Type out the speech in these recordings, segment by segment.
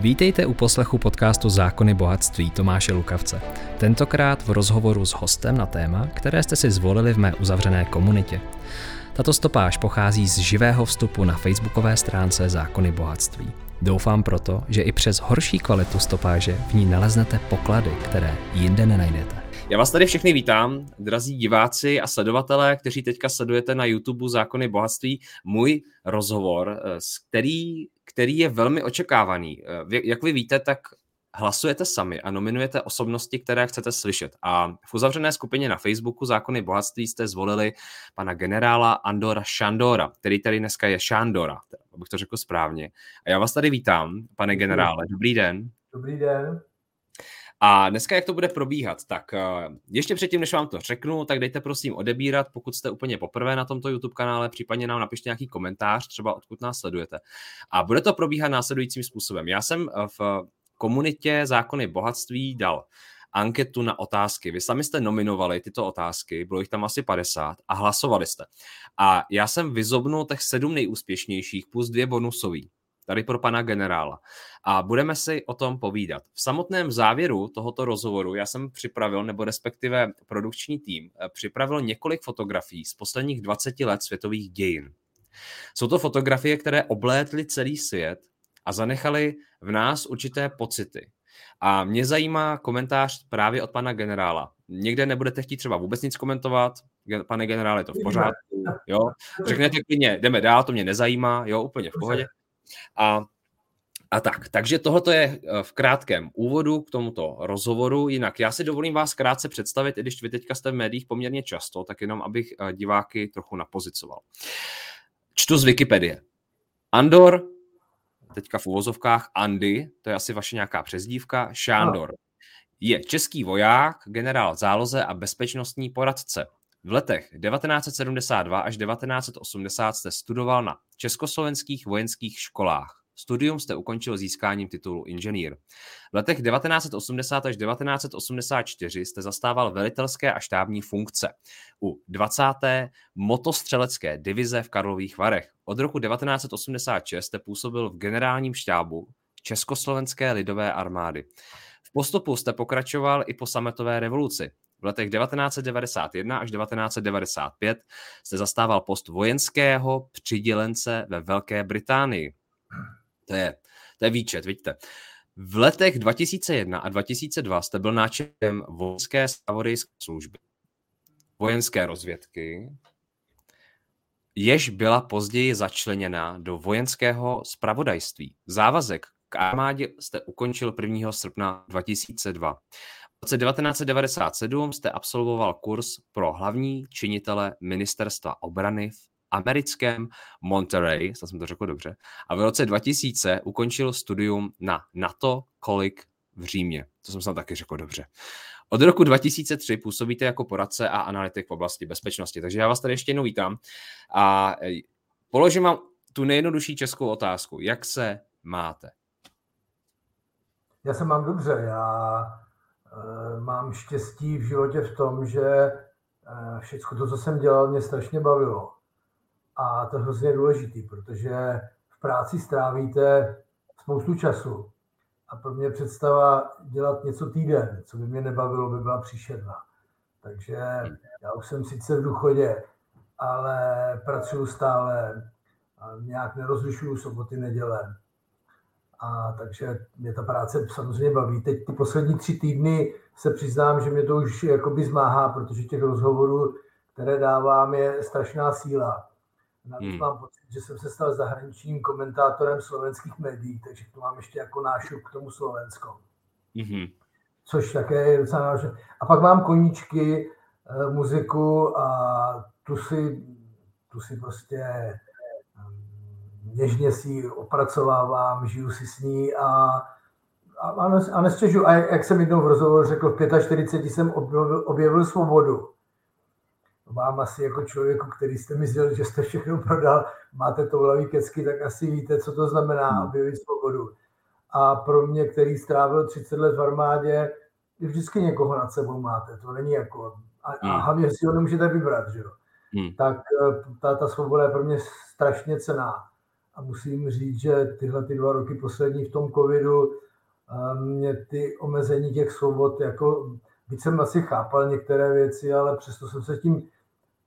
Vítejte u poslechu podcastu Zákony bohatství Tomáše Lukavce. Tentokrát v rozhovoru s hostem na téma, které jste si zvolili v mé uzavřené komunitě. Tato stopáž pochází z živého vstupu na facebookové stránce Zákony bohatství. Doufám proto, že i přes horší kvalitu stopáže v ní naleznete poklady, které jinde nenajdete. Já vás tady všechny vítám, drazí diváci a sledovatelé, kteří teďka sledujete na YouTube Zákony bohatství, můj rozhovor, eh, který, který je velmi očekávaný. Eh, jak vy víte, tak hlasujete sami a nominujete osobnosti, které chcete slyšet. A v uzavřené skupině na Facebooku Zákony bohatství jste zvolili pana generála Andora Šandora, který tady dneska je Šandora, abych to řekl správně. A já vás tady vítám, pane generále. Dobrý den. Dobrý den. A dneska, jak to bude probíhat, tak eh, ještě předtím, než vám to řeknu, tak dejte prosím odebírat, pokud jste úplně poprvé na tomto YouTube kanále, případně nám napište nějaký komentář, třeba odkud nás sledujete. A bude to probíhat následujícím způsobem. Já jsem v komunitě Zákony bohatství dal anketu na otázky. Vy sami jste nominovali tyto otázky, bylo jich tam asi 50 a hlasovali jste. A já jsem vyzobnul těch sedm nejúspěšnějších plus dvě bonusový tady pro pana generála. A budeme si o tom povídat. V samotném závěru tohoto rozhovoru já jsem připravil, nebo respektive produkční tým, eh, připravil několik fotografií z posledních 20 let světových dějin. Jsou to fotografie, které oblétly celý svět a zanechaly v nás určité pocity. A mě zajímá komentář právě od pana generála. Někde nebudete chtít třeba vůbec nic komentovat, pane generále, je to v pořádku, jo. Řeknete klidně, jdeme dál, to mě nezajímá, jo, úplně v pohodě. A a tak, takže tohoto je eh, v krátkém úvodu k tomuto rozhovoru. Jinak já si dovolím vás krátce představit, i když vy teďka jste v médiích poměrně často, tak jenom abych eh, diváky trochu napozicoval. Čtu z Wikipedie. Andor, teďka v uvozovkách Andy, to je asi vaše nějaká přezdívka, Šándor. Je český voják, generál záloze a bezpečnostní poradce. V letech 1972 až 1980 jste studoval na československých vojenských školách. Studium jste ukončil získáním titulu inženýr. V letech 1980 až 1984 jste zastával velitelské a štábní funkce u 20. motostřelecké divize v Karlových Varech. Od roku 1986 jste působil v generálním štábu Československé lidové armády. V postupu jste pokračoval i po sametové revoluci. V letech 1991 až 1995 jste zastával post vojenského přidělence ve Velké Británii. To je, to je výčet, vidíte. V letech 2001 a 2002 jste byl náčelem vojenské spravodajské služby, vojenské rozvědky, jež byla později začleněna do vojenského spravodajství. Závazek k armádě jste ukončil 1. srpna 2002 roce 1997 jste absolvoval kurz pro hlavní činitele ministerstva obrany v americkém Monterey, snad jsem to řekl dobře, a v roce 2000 ukončil studium na NATO College v Římě. To jsem snad taky řekl dobře. Od roku 2003 působíte jako poradce a analytik v oblasti bezpečnosti, takže já vás tady ještě jednou vítám a e, položím vám tu nejjednodušší českou otázku. Jak se máte? Já se mám dobře. Já mám štěstí v životě v tom, že eh, všechno to, co jsem dělal, mě strašně bavilo. A to je hrozně důležitý, protože v práci strávíte spoustu času. A pro mě představa dělat něco týden, co by mě nebavilo, by byla příšerná. Takže já už jsem sice v důchodě, ale pracuji stále, nějak nerozlišuju soboty, neděle. A takže mě ta práce samozřejmě baví. Teď ty poslední tři týdny se přiznám, že mě to už jakoby zmáhá, protože těch rozhovorů, které dávám, je strašná síla. Navíc hmm. mám pocit, že jsem se stal zahraničním komentátorem slovenských médií, takže to mám ještě jako nášup k tomu Slovensko. Hmm. Což také je docela nášup. A pak mám koníčky, eh, muziku a tu si, tu si prostě něžně si ji opracovávám, žiju si s ní a, a, a nestěžu. A jak jsem jednou v rozhovoru řekl, v 45 jsem objevil, objevil svobodu. Vám asi jako člověku, který jste myslel, že jste všechno prodal, máte to hlavě kecky, tak asi víte, co to znamená hmm. objevit svobodu. A pro mě, který strávil 30 let v armádě, vždycky někoho nad sebou máte. To není jako... A, a hmm. hlavně si ho nemůžete vybrat, že jo? Hmm. Tak eh, ta, ta svoboda je pro mě strašně cená. A musím říct, že tyhle ty dva roky poslední v tom covidu mě ty omezení těch svobod, jako byť jsem asi chápal některé věci, ale přesto jsem se tím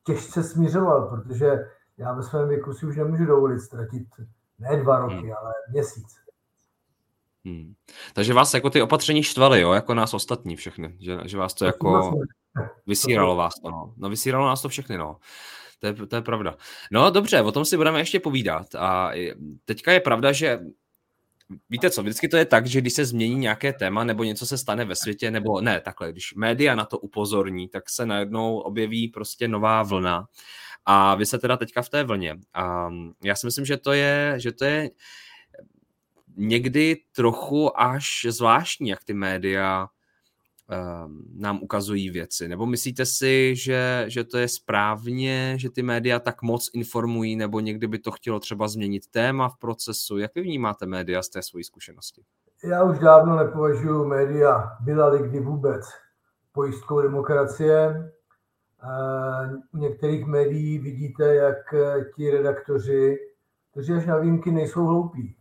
těžce smířoval, protože já ve svém věku si už nemůžu dovolit ztratit ne dva roky, hmm. ale měsíc. Hmm. Takže vás jako ty opatření štvaly, jo, jako nás ostatní všechny, že, že vás to jako vysíralo vás to, no. no vysíralo nás to všechny, no. To je, to je pravda. No dobře, o tom si budeme ještě povídat. A teďka je pravda, že víte co, vždycky to je tak, že když se změní nějaké téma nebo něco se stane ve světě, nebo ne, takhle, když média na to upozorní, tak se najednou objeví prostě nová vlna a vy se teda teďka v té vlně. A já si myslím, že to je, že to je někdy trochu až zvláštní, jak ty média nám ukazují věci. Nebo myslíte si, že, že to je správně, že ty média tak moc informují, nebo někdy by to chtělo třeba změnit téma v procesu? Jak vy vnímáte média z té své zkušenosti? Já už dávno nepovažuji média, byla kdy vůbec, pojistkou demokracie. U některých médií vidíte, jak ti redaktoři, kteří až na výjimky nejsou hloupí,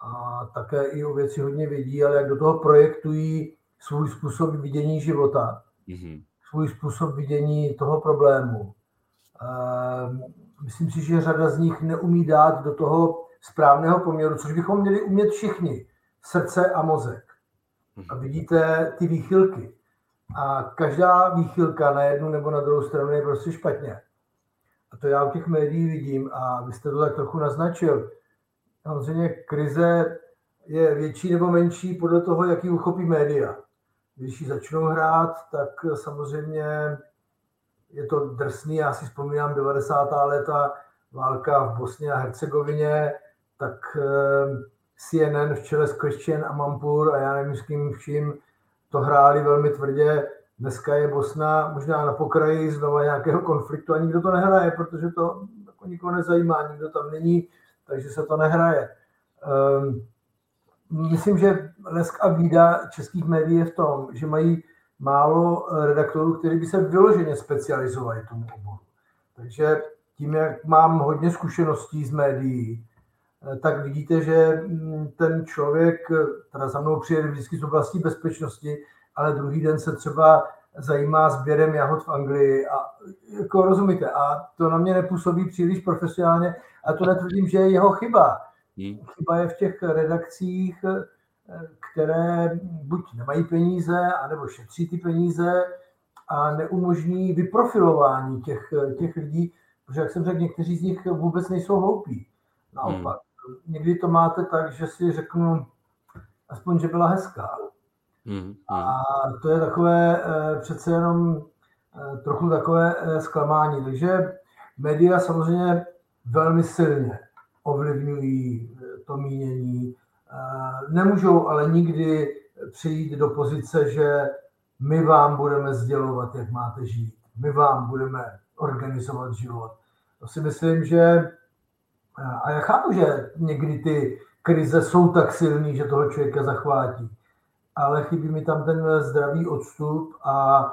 a také i o věci hodně vědí, ale jak do toho projektují svůj způsob vidění života, mm-hmm. svůj způsob vidění toho problému. Ehm, myslím si, že řada z nich neumí dát do toho správného poměru, což bychom měli umět všichni, srdce a mozek. A vidíte ty výchylky. A každá výchylka na jednu nebo na druhou stranu je prostě špatně. A to já u těch médií vidím a vy jste to tak trochu naznačil. Samozřejmě krize je větší nebo menší podle toho, jaký uchopí média. Když ji začnou hrát, tak samozřejmě je to drsný. Já si vzpomínám 90. léta válka v Bosně a Hercegovině, tak eh, CNN v čele s Christian a Mampur a já nevím s kým vším to hráli velmi tvrdě. Dneska je Bosna možná na pokraji znova nějakého konfliktu a nikdo to nehraje, protože to jako nikoho nezajímá, nikdo tam není, takže se to nehraje. Um, myslím, že lesk a výda českých médií je v tom, že mají málo redaktorů, kteří by se vyloženě specializovali tomu oboru. Takže tím, jak mám hodně zkušeností z médií, eh, tak vidíte, že mm, ten člověk, teda za mnou přijede vždycky z oblasti bezpečnosti, ale druhý den se třeba zajímá sběrem jahod v Anglii a jako rozumíte, a to na mě nepůsobí příliš profesionálně a to netvrdím, že je jeho chyba. Hmm. Chyba je v těch redakcích, které buď nemají peníze, anebo šetří ty peníze a neumožní vyprofilování těch, těch lidí, protože, jak jsem řekl, někteří z nich vůbec nejsou hloupí. Naopak. Hmm. Někdy to máte tak, že si řeknu, aspoň, že byla hezká. Hmm. A to je takové eh, přece jenom eh, trochu takové eh, zklamání. Takže média samozřejmě velmi silně ovlivňují to mínění. Nemůžou ale nikdy přijít do pozice, že my vám budeme sdělovat, jak máte žít. My vám budeme organizovat život. To si myslím, že a já chápu, že někdy ty krize jsou tak silný, že toho člověka zachvátí ale chybí mi tam ten zdravý odstup a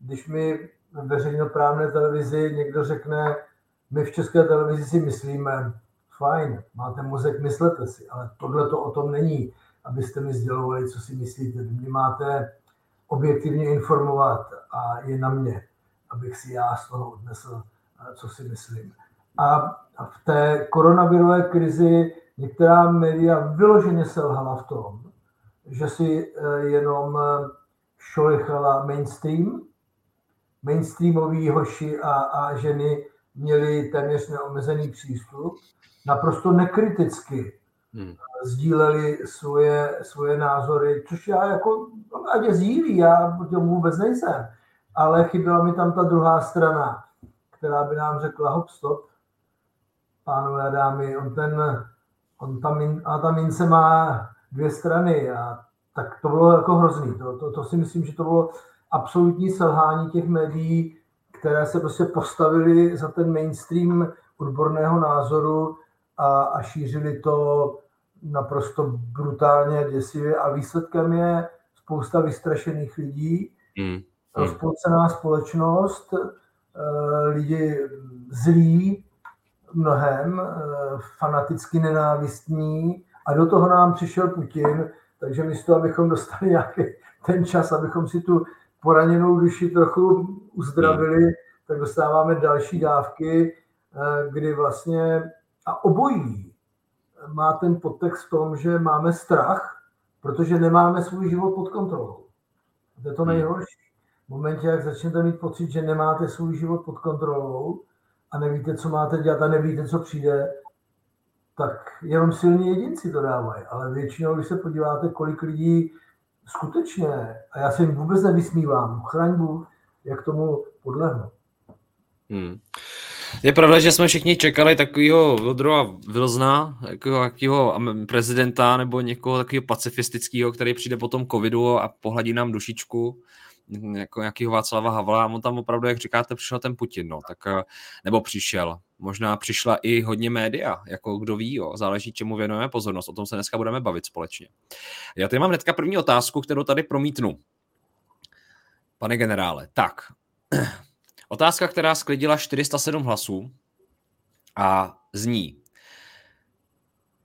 když mi veřejnoprávné televizi někdo řekne, my v české televizi si myslíme, fajn, máte mozek, myslete si, ale tohle to o tom není, abyste mi sdělovali, co si myslíte. Mě máte objektivně informovat a je na mě, abych si já z toho odnesl, co si myslím. A v té koronavirové krizi některá média vyloženě selhala v tom, že si eh, jenom eh, šolichala mainstream. Mainstreamoví hoši a, a ženy měli téměř neomezený přístup. Naprosto nekriticky hmm. sdíleli svoje, svoje názory, což já jako, ať je sdílí, já tomu vůbec nejsem. Ale chyběla mi tam ta druhá strana, která by nám řekla, hop, stop, pánové a dámy, on ten, on ta, min, a ta mince má dvě strany a tak to bylo jako hrozný. To, to, to si myslím, že to bylo absolutní selhání těch médií, které se prostě postavili za ten mainstream odborného názoru a, a šířili to naprosto brutálně, děsivě. A výsledkem je spousta vystrašených lidí, mm. rozpolcená společnost, eh, lidi zlí, mnohem, eh, fanaticky nenávistní. A do toho nám přišel Putin, takže místo, abychom dostali nějaký ten čas, abychom si tu poraněnou duši trochu uzdravili, tak dostáváme další dávky, eh, kdy vlastně a obojí má ten podtext v tom, že máme strach, protože nemáme svůj život pod kontrolou. To je to hmm. nejhorší. V momentě, jak začnete mít pocit, že nemáte svůj život pod kontrolou a nevíte, co máte dělat a nevíte, co přijde, tak jenom silní jedinci to dávají. Ale většinou, když se podíváte, kolik lidí skutečně, a já se jim vůbec nevysmívám, chraň Bůh, jak tomu podlehnu. Hmm. Je pravda, že jsme všichni čekali takového Vildrova Vilzna, jakého prezidenta nebo někoho takového pacifistického, který přijde po tom covidu a pohladí nám dušičku jako nějakého Václava Havla a on tam opravdu, jak říkáte, přišel ten Putin, no, tak, eh, nebo přišel. Možná přišla i hodně média, jako kdo ví, jo, záleží, čemu věnujeme pozornost. O tom se dneska budeme bavit společně. Já tady mám hnedka první otázku, kterou tady promítnu. Pane generále, tak, Otázka, která sklidila 407 hlasů a zní,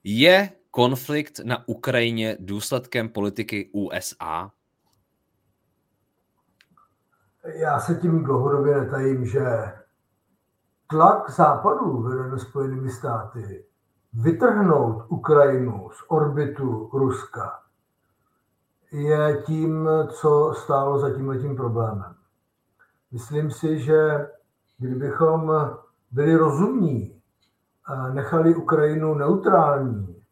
je konflikt na Ukrajině důsledkem politiky USA? Já se tím dlouhodobě netajím, že tlak západu vedený Spojenými státy vytrhnout Ukrajinu z orbitu Ruska je tím, co stálo za tímhletím problémem. Myslím si, že kdybychom byli rozumní, nechali Ukrajinu neutrální,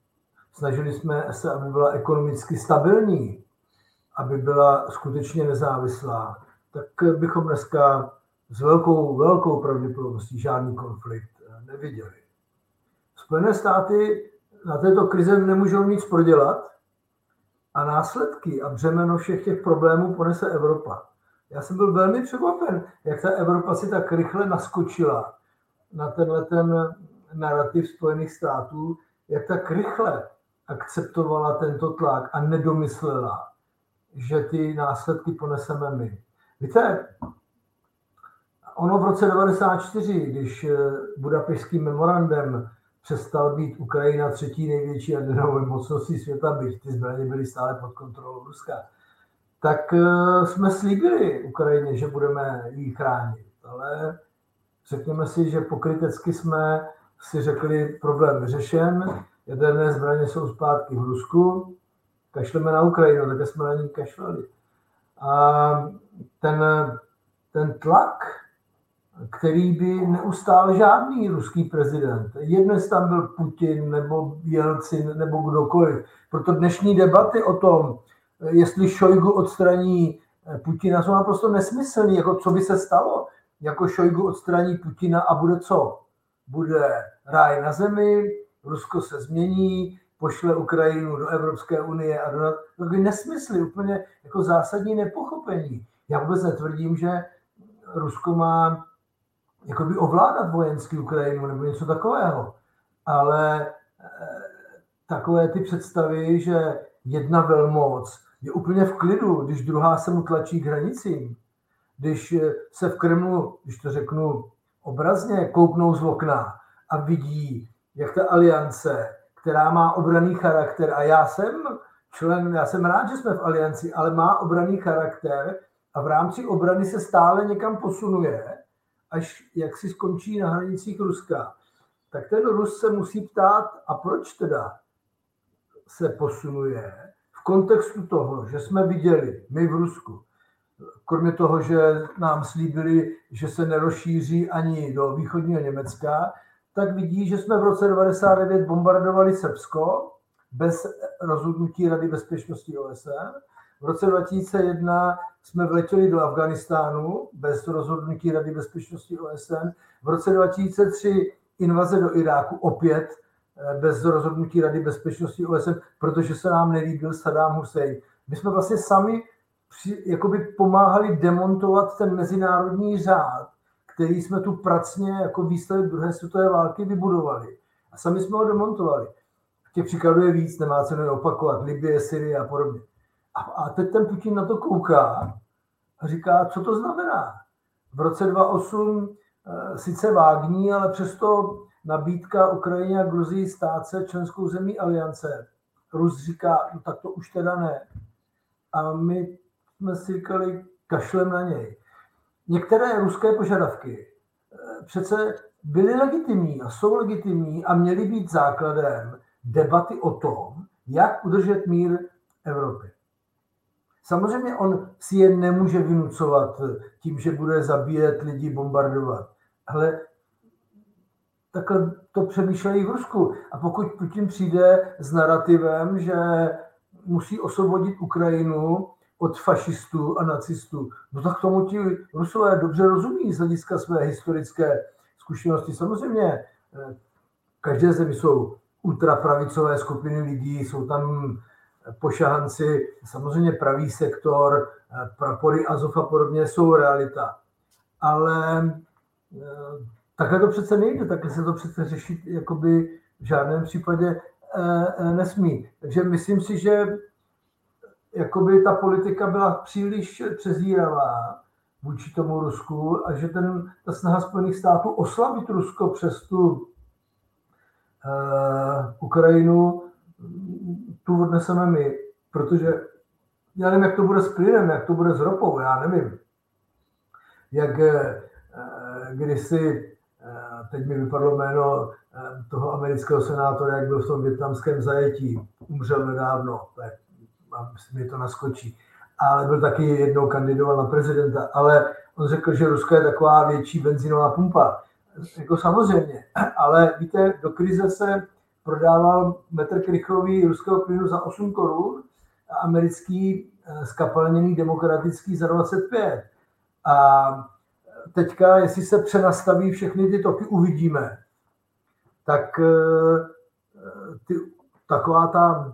snažili jsme se, aby byla ekonomicky stabilní, aby byla skutečně nezávislá, tak bychom dneska s velkou, velkou pravděpodobností žádný konflikt neviděli. Spojené státy na této krize nemůžou nic prodělat a následky a břemeno všech těch problémů ponese Evropa. Já jsem byl velmi překvapen, jak ta Evropa si tak rychle naskočila na tenhle ten narrativ Spojených států, jak tak rychle akceptovala tento tlak a nedomyslela, že ty následky poneseme my. Víte, ono v roce 1994, když budapešským memorandem přestal být Ukrajina třetí největší jadernou mocností světa, byť ty zbraně byly stále pod kontrolou Ruska, tak eh, jsme slíbili Ukrajině, že budeme ji chránit. Ale řekněme si, že pokrytecky jsme si řekli, problém vyřešen, jaderné zbraně jsou zpátky v Rusku, kašleme na Ukrajinu, tak jsme na ní kašlali. A ten, ten tlak, který by neustál žádný ruský prezident. Jednes tam byl Putin nebo Jelcin nebo kdokoliv. Proto dnešní debaty o tom, jestli Šojgu odstraní eh, Putina, jsou naprosto nesmyslný. Jako co by se stalo? Jako Šojgu odstraní Putina a bude co? Bude ráj na zemi, Rusko se změní, pošle Ukrajinu do Evropské unie a do nesmysly, úplně jako zásadní nepochopení. Já vůbec netvrdím, že Rusko má jakoby ovládat vojenský Ukrajinu nebo něco takového, ale eh, takové ty představy, že jedna velmoc je úplně v klidu, když druhá se mu tlačí k hranicím. Když se v Kremlu, když to řeknu obrazně, kouknou z okna a vidí, jak ta aliance, která má obraný charakter, a já jsem člen, já jsem rád, že jsme v alianci, ale má obraný charakter a v rámci obrany se stále někam posunuje, až jak si skončí na hranicích Ruska, tak ten Rus se musí ptát, a proč teda se posunuje? Kontextu toho, že jsme viděli, my v Rusku, kromě toho, že nám slíbili, že se nerozšíří ani do východního Německa, tak vidí, že jsme v roce 1999 bombardovali Srbsko bez rozhodnutí Rady bezpečnosti OSN. V roce 2001 jsme vletěli do Afganistánu bez rozhodnutí Rady bezpečnosti OSN. V roce 2003 invaze do Iráku opět bez rozhodnutí Rady bezpečnosti OSN, protože se nám nelíbil Saddam Hussein. My jsme vlastně sami při, jakoby pomáhali demontovat ten mezinárodní řád, který jsme tu pracně jako výsledek druhé světové války vybudovali. A sami jsme ho demontovali. Těch příkladů je víc, nemá cenu je opakovat. Libie, Syrie a podobně. A, a teď ten Putin na to kouká a říká, co to znamená. V roce 2008 e, eh, sice vágní, ale přesto nabídka Ukrajině a Gruzii stát se členskou zemí aliance. Rus říká, no tak to už teda ne. A my jsme si říkali, kašlem na něj. Některé ruské požadavky eh, přece byly legitimní a jsou legitimní a měly být základem debaty o tom, jak udržet mír Evropy. Samozřejmě on si je nemůže vynucovat tím, že bude zabíjet lidi, bombardovat. Ale takhle to přemýšlejí v Rusku. A pokud Putin přijde s narrativem, že musí osvobodit Ukrajinu od fašistů a nacistů, no tak tomu ti Rusové dobře rozumí z hlediska své historické zkušenosti. Samozřejmě eh, každé zemi jsou ultrapravicové skupiny lidí, jsou tam pošahanci, samozřejmě pravý sektor, eh, prapory Azov a podobně jsou realita. Ale eh, takhle to přece nejde, takhle se to přece řešit jakoby v žádném případě nesmí. Takže myslím si, že jakoby ta politika byla příliš přezíravá vůči tomu Rusku a že ten, ta snaha Spojených států oslabit Rusko přes tu uh, Ukrajinu, tu odneseme my, protože já nevím, jak to bude s plynem, jak to bude s ropou, já nevím. Jak uh, kdysi, teď mi vypadlo jméno uh, toho amerického senátora, jak byl v tom větnamském zajetí, umřel nedávno, tak mi to naskočí ale byl taky jednou kandidoval na prezidenta, ale on řekl, že Rusko je taková větší benzínová pumpa. Jako samozřejmě, ale víte, do krize se prodával metr krychlový ruského plynu za 8 korun a americký eh, skapalněný demokratický za 25. A teďka, jestli se přenastaví všechny ty toky, uvidíme. Tak eh, ty, taková ta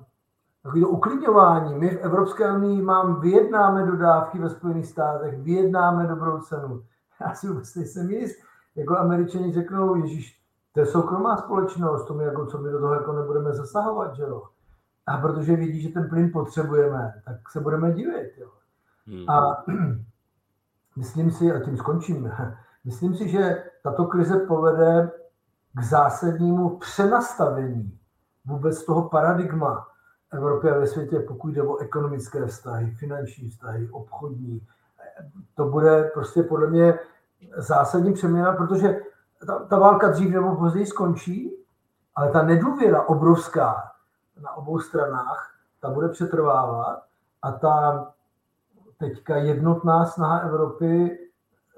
takový to uklidňování. My v Evropské unii mám, vyjednáme dodávky ve Spojených státech, vyjednáme dobrou cenu. Já si vůbec nejsem jist. Jako američani řeknou, Ježíš, to je soukromá společnost, to my jako, co my do toho jako nebudeme zasahovat, že jo. A protože vidí, že ten plyn potřebujeme, tak se budeme divit, jo. Hmm. A myslím si, a tím skončím, myslím si, že tato krize povede k zásadnímu přenastavení vůbec toho paradigma, Evropě a ve světě, pokud jde o ekonomické vztahy, finanční vztahy, obchodní. To bude prostě podle mě zásadní přeměna, protože ta, ta válka dřív nebo později skončí, ale ta nedůvěra obrovská na obou stranách, ta bude přetrvávat a ta teďka jednotná snaha Evropy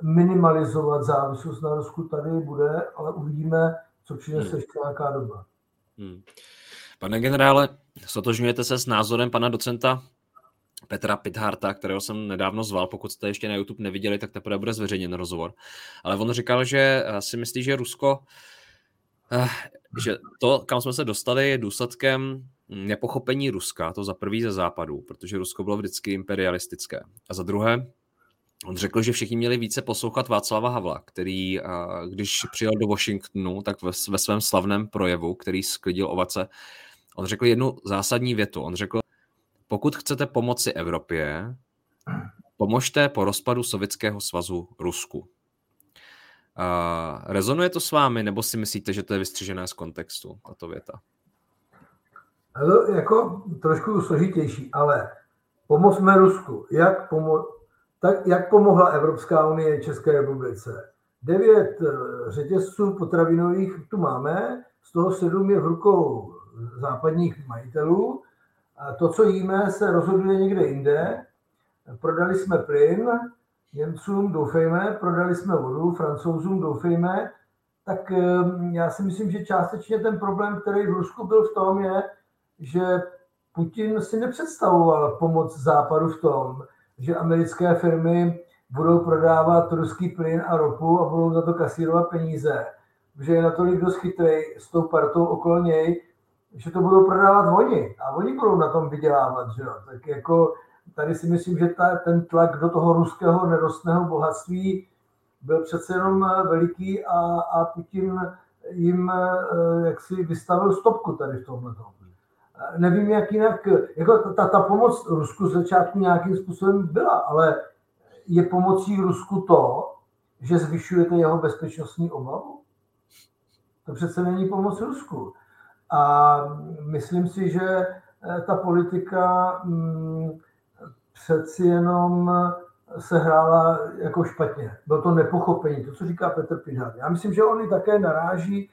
minimalizovat závislost na Rusku tady bude, ale uvidíme, co přinese hmm. ještě nějaká doba. Hmm. Pane generále, sotožňujete se s názorem pana docenta Petra Pitharta, kterého jsem nedávno zval, pokud jste ještě na YouTube neviděli, tak teprve bude zveřejněn rozhovor. Ale on říkal, že eh, si myslí, že Rusko, eh, že to, kam jsme se dostali, je důsledkem nepochopení Ruska, to za prvý ze západu, protože Rusko bylo vždycky imperialistické. A za druhé, on řekl, že všichni měli více poslouchat Václava Havla, který, když přijel do Washingtonu, tak ve, ve svém slavném projevu, který sklidil ovace, On řekl jednu zásadní větu. On řekl, pokud chcete pomoci Evropě, pomožte po rozpadu Sovětského svazu Rusku. Uh, rezonuje to s vámi, nebo si myslíte, že to je vystřižené z kontextu, tato věta? To jako trošku složitější, ale pomozme Rusku. Jak, pomo- tak, jak pomohla Evropská unie České republice? Devět eh, řetězců potravinových tu máme, z toho sedm je v rukou západních majitelů. A to, co jíme, se rozhoduje někde jinde. Prodali jsme plyn Němcům, doufejme, prodali jsme vodu Francouzům, doufejme. Tak ehm, já si myslím, že částečně ten problém, který v Rusku byl v tom, je, že Putin si nepředstavoval pomoc západu v tom, že americké firmy budou prodávat ruský plyn a ropu a budou za to kasírovat peníze. Že je natolik dost chytrý s tou partou okolo něj, že to budou prodávat oni a oni budou na tom vydělávat, že. Tak jako tady si myslím, že ta, ten tlak do toho ruského nerostného bohatství byl přece jenom veliký a, a Putin jim eh, jak si vystavil stopku tady v tomhle. Nevím, jak jinak, jako ta, ta pomoc Rusku začátku nějakým způsobem byla, ale je pomocí Rusku to, že zvyšujete jeho bezpečnostní obavu? To přece není pomoc Rusku. A myslím si, že eh, ta politika mm, přeci jenom se hrála jako špatně. Bylo to nepochopení, to, co říká Petr Pidhal. Já myslím, že on i také naráží,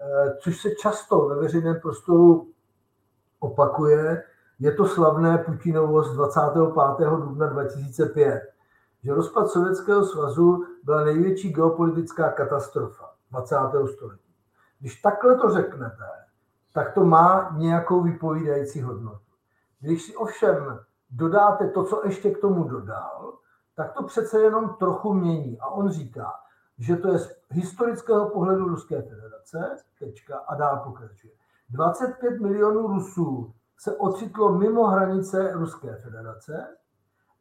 eh, což se často ve veřejném prostoru opakuje, je to slavné Putinovo z 25. dubna 2005, že rozpad Sovětského svazu byla největší geopolitická katastrofa 20. století. Když takhle to řeknete, tak to má nějakou vypovídající hodnotu. Když si ovšem dodáte to, co ještě k tomu dodal, tak to přece jenom trochu mění. A on říká, že to je z historického pohledu Ruské federace, tečka, a dál pokračuje. 25 milionů Rusů se ocitlo mimo hranice Ruské federace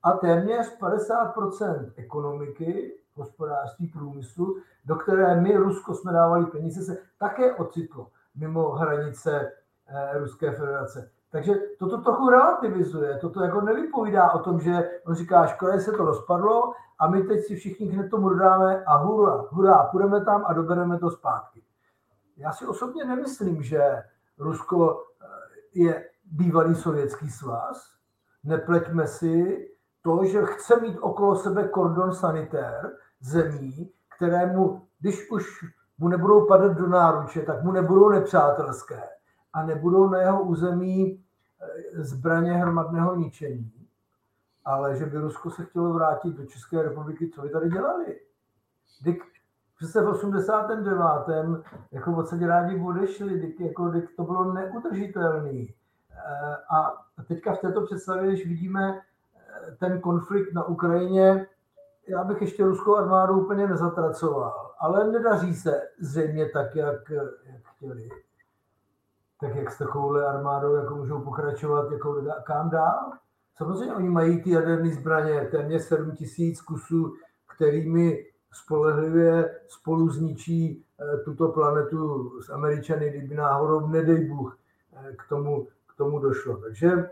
a téměř 50% ekonomiky, hospodářství, průmyslu, do které my, Rusko, jsme dávali peníze, se také ocitlo mimo hranice eh, Ruské federace. Takže toto trochu relativizuje, toto jako nevypovídá o tom, že on říká, škoda, se to rozpadlo a my teď si všichni hned tomu dodáme a hurá, hurá, půjdeme tam a dobereme to zpátky. Já si osobně nemyslím, že Rusko eh, je bývalý sovětský svaz. Nepleťme si to, že chce mít okolo sebe kordon sanitér zemí, kterému, když už mu nebudou padat do náruče, tak mu nebudou nepřátelské a nebudou na jeho území eh, zbraně hromadného ničení, ale že by Rusko se chtělo vrátit do České republiky, co by tady dělali? Dyk, přece v 89. jako odsaď rádi odešli, dyk, jako, dyk, to bylo neudržitelné. Eh, a teďka v této představě, když vidíme eh, ten konflikt na Ukrajině, já bych ještě ruskou armádu úplně nezatracoval, ale nedaří se zřejmě tak, jak, jak chtěli tak jak s takovouhle armádou jako můžou pokračovat jako kam dál. Samozřejmě oni mají ty jaderné zbraně, téměř 7 tisíc kusů, kterými spolehlivě spolu zničí eh, tuto planetu s Američany, kdyby náhodou, nedej Bůh, eh, k tomu, k tomu došlo. Takže eh,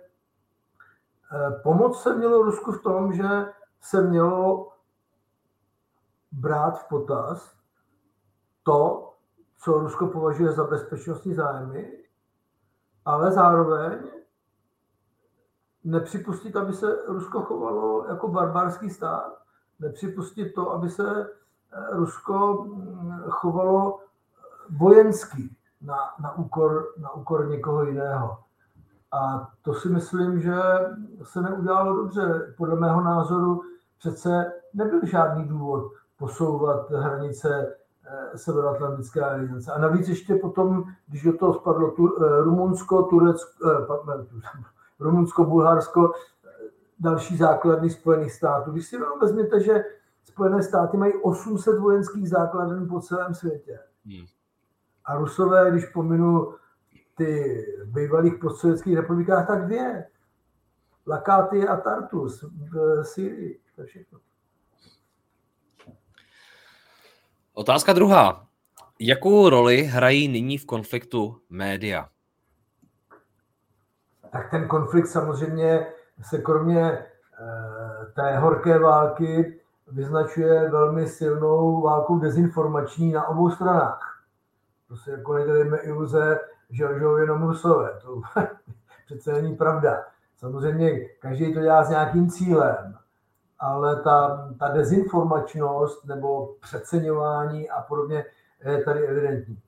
pomoc se mělo Rusku v tom, že se mělo brát v potaz to, co Rusko považuje za bezpečnostní zájmy ale zároveň nepřipustit, aby se Rusko chovalo jako barbarský stát, nepřipustit to, aby se eh, Rusko mm, chovalo vojensky na, na, úkor, na úkor někoho jiného. A to si myslím, že se neudělalo dobře. Podle mého názoru přece nebyl žádný důvod posouvat hranice Eh, Severoatlantické aliance. A navíc ještě potom, když do toho spadlo tu, eh, Rumunsko, Turecko, eh, Rumunsko, Bulharsko, další základny Spojených států. Když si jenom vezměte, že Spojené státy mají 800 vojenských základen po celém světě. Hmm. A Rusové, když pominu ty bývalých postsovětských republikách, tak dvě. Lakáty a Tartus v Syrii. To je všechno. Otázka druhá. Jakou roli hrají nyní v konfliktu média? Tak ten konflikt samozřejmě se kromě eh, té horké války vyznačuje velmi silnou válkou dezinformační na obou stranách. Si jako nedělíme iluze, že lžou jenom Rusové. To přece není pravda. Samozřejmě každý to dělá s nějakým cílem ale ta, ta dezinformačnost nebo přeceňování a podobně je tady evidentní.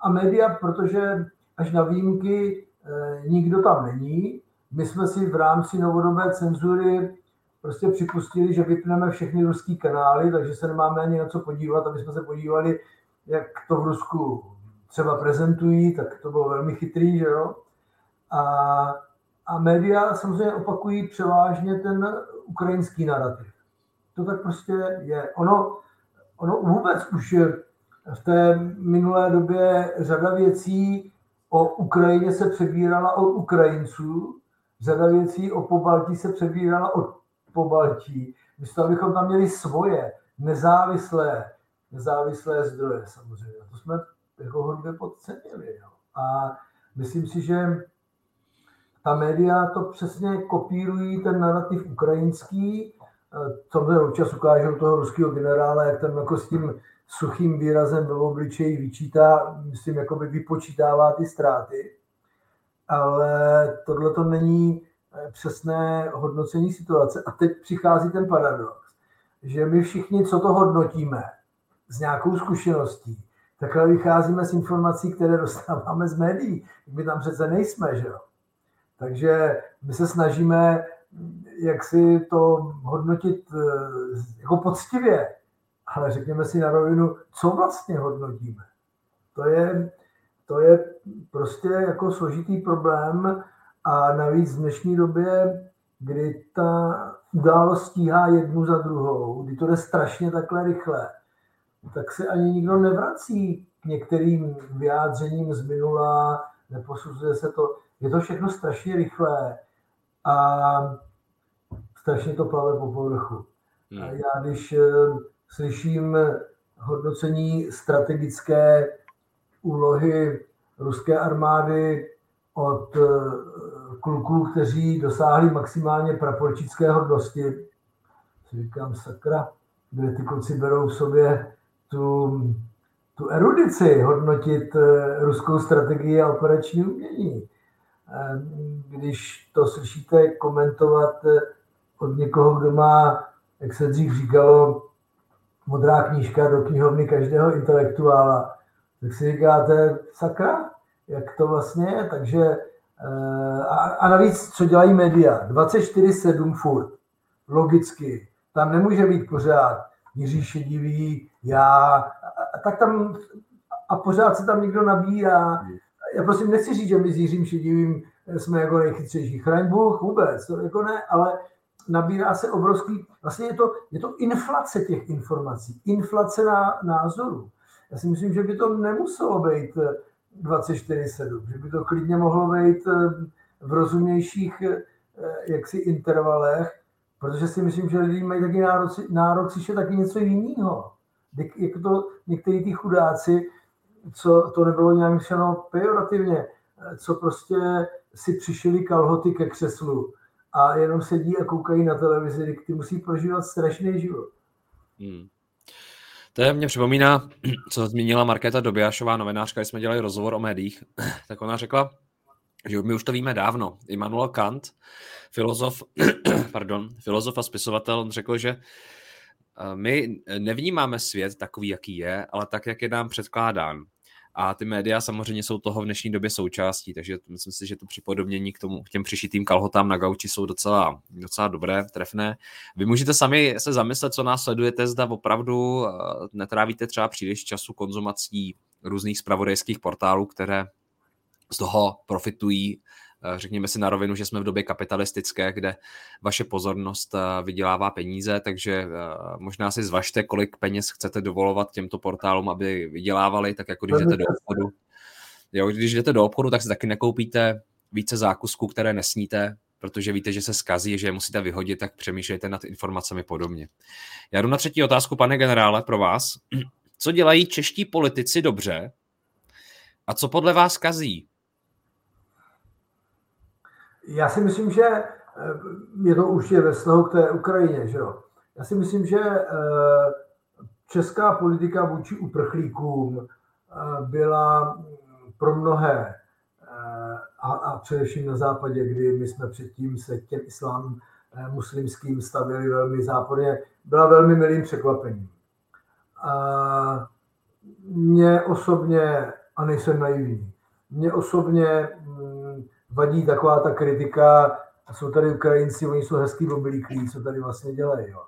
A média, protože až na výjimky eh, nikdo tam není, my jsme si v rámci novodobé cenzury prostě připustili, že vypneme všechny ruský kanály, takže se nemáme ani na co podívat, aby jsme se podívali, jak to v Rusku třeba prezentují, tak to bylo velmi chytrý, že jo. A, a média samozřejmě opakují převážně ten ukrajinský narrativ. To tak prostě je. Ono, ono vůbec už v té minulé době řada věcí o Ukrajině se přebírala od Ukrajinců, řada věcí o Pobaltí se přebírala od Pobaltí. Místo, abychom tam měli svoje nezávislé, nezávislé zdroje samozřejmě. To jsme jako hodně podcenili. Jo. A myslím si, že ta média to přesně kopírují ten narrativ ukrajinský samozřejmě občas ukážou toho ruského generála, jak tam jako s tím suchým výrazem ve obličeji vyčítá, myslím, jako by vypočítává ty ztráty, ale tohle to není eh, přesné hodnocení situace. A teď přichází ten paradox, že my všichni, co to hodnotíme s nějakou zkušeností, takhle vycházíme z informací, které dostáváme z médií. My tam přece nejsme, že jo? Takže my se snažíme jak si to hodnotit eh, jako poctivě, ale řekněme si na rovinu, co vlastně hodnotíme. To je, to je prostě jako složitý problém a navíc v dnešní době, kdy ta událost stíhá jednu za druhou, kdy to jde strašně takhle rychle, tak se ani nikdo nevrací k některým vyjádřením z minula, neposuzuje se to. Je to všechno strašně rychlé a strašně to plave po povrchu. Hmm. Já když eh, slyším hodnocení strategické úlohy ruské armády od eh, kluků, kteří dosáhli maximálně praporčické hodnosti, si říkám, sakra, kde ty kluci berou v sobě tu, tu erudici hodnotit eh, ruskou strategii a operační umění. Když to slyšíte komentovat od někoho, kdo má, jak se dřív říkalo, modrá knížka do knihovny každého intelektuála, tak si říkáte, sakra, jak to vlastně je, takže eh, a, a navíc, co dělají média, 24-7 furt, logicky, tam nemůže být pořád Jiří Šedivý, já, a, tak tam, a pořád se tam někdo nabírá. Já prosím nechci říct, že my s Jiřím Šedivým jsme jako nejchytřejší. Chraň Bůh vůbec, to jako ne, ale nabírá se obrovský, vlastně je to, je to inflace těch informací, inflace na názoru. Já si myslím, že by to nemuselo být 24-7, že by to klidně mohlo být eh, v rozumnějších eh, jaksi intervalech, protože si myslím, že lidi mají taky nárok, nárok slyšet taky něco jiného. Jak to někteří ty chudáci, co to nebylo nějak myšleno pejorativně, eh, co prostě si přišili kalhoty ke křeslu a jenom sedí a koukají na televizi, ty musí prožívat strašný život. Hmm. To mě připomíná, co zmínila Markéta Dobiašová, novinářka, když jsme dělali rozhovor o médiích, tak ona řekla, že my už to víme dávno. Immanuel Kant, filozof, pardon, filozof a spisovatel, on řekl, že eh, my nevnímáme svět takový, jaký je, ale tak, jak je nám předkládán. A ty média samozřejmě jsou toho v dnešní době součástí, takže myslím si, že to připodobnění k, tomu, k těm přišitým kalhotám na gauči jsou docela, docela dobré, trefné. Vy můžete sami se zamyslet, co nás sledujete, zda opravdu eh, netrávíte třeba příliš času konzumací různých spravodajských portálů, které z toho profitují řekněme si na rovinu, že jsme v době kapitalistické, kde vaše pozornost eh, vydělává peníze, takže eh, možná si zvažte, kolik peněz chcete dovolovat těmto portálům, aby vydělávali, tak jako když jdete do obchodu. Jo, když jdete do obchodu, tak si taky nekoupíte více zákusků, které nesníte, protože víte, že se skazí, že je musíte vyhodit, tak přemýšlejte nad informacemi podobně. Já jdu na třetí otázku, pane generále, pro vás. Co dělají čeští politici dobře a co podle vás kazí? Já si myslím, že eh, je to už je ve vztahu k té Ukrajině, že jo. Já si myslím, že eh, česká politika vůči uprchlíkům eh, byla pro mnohé a, a především na západě, kdy my jsme předtím se k těm islám muslimským stavili velmi záporně, byla velmi milým překvapením. A mě osobně, a nejsem naivní, mě osobně vadí taková ta kritika, jsou tady Ukrajinci, oni jsou hezký oblíklí, co tady vlastně dělají. Jo.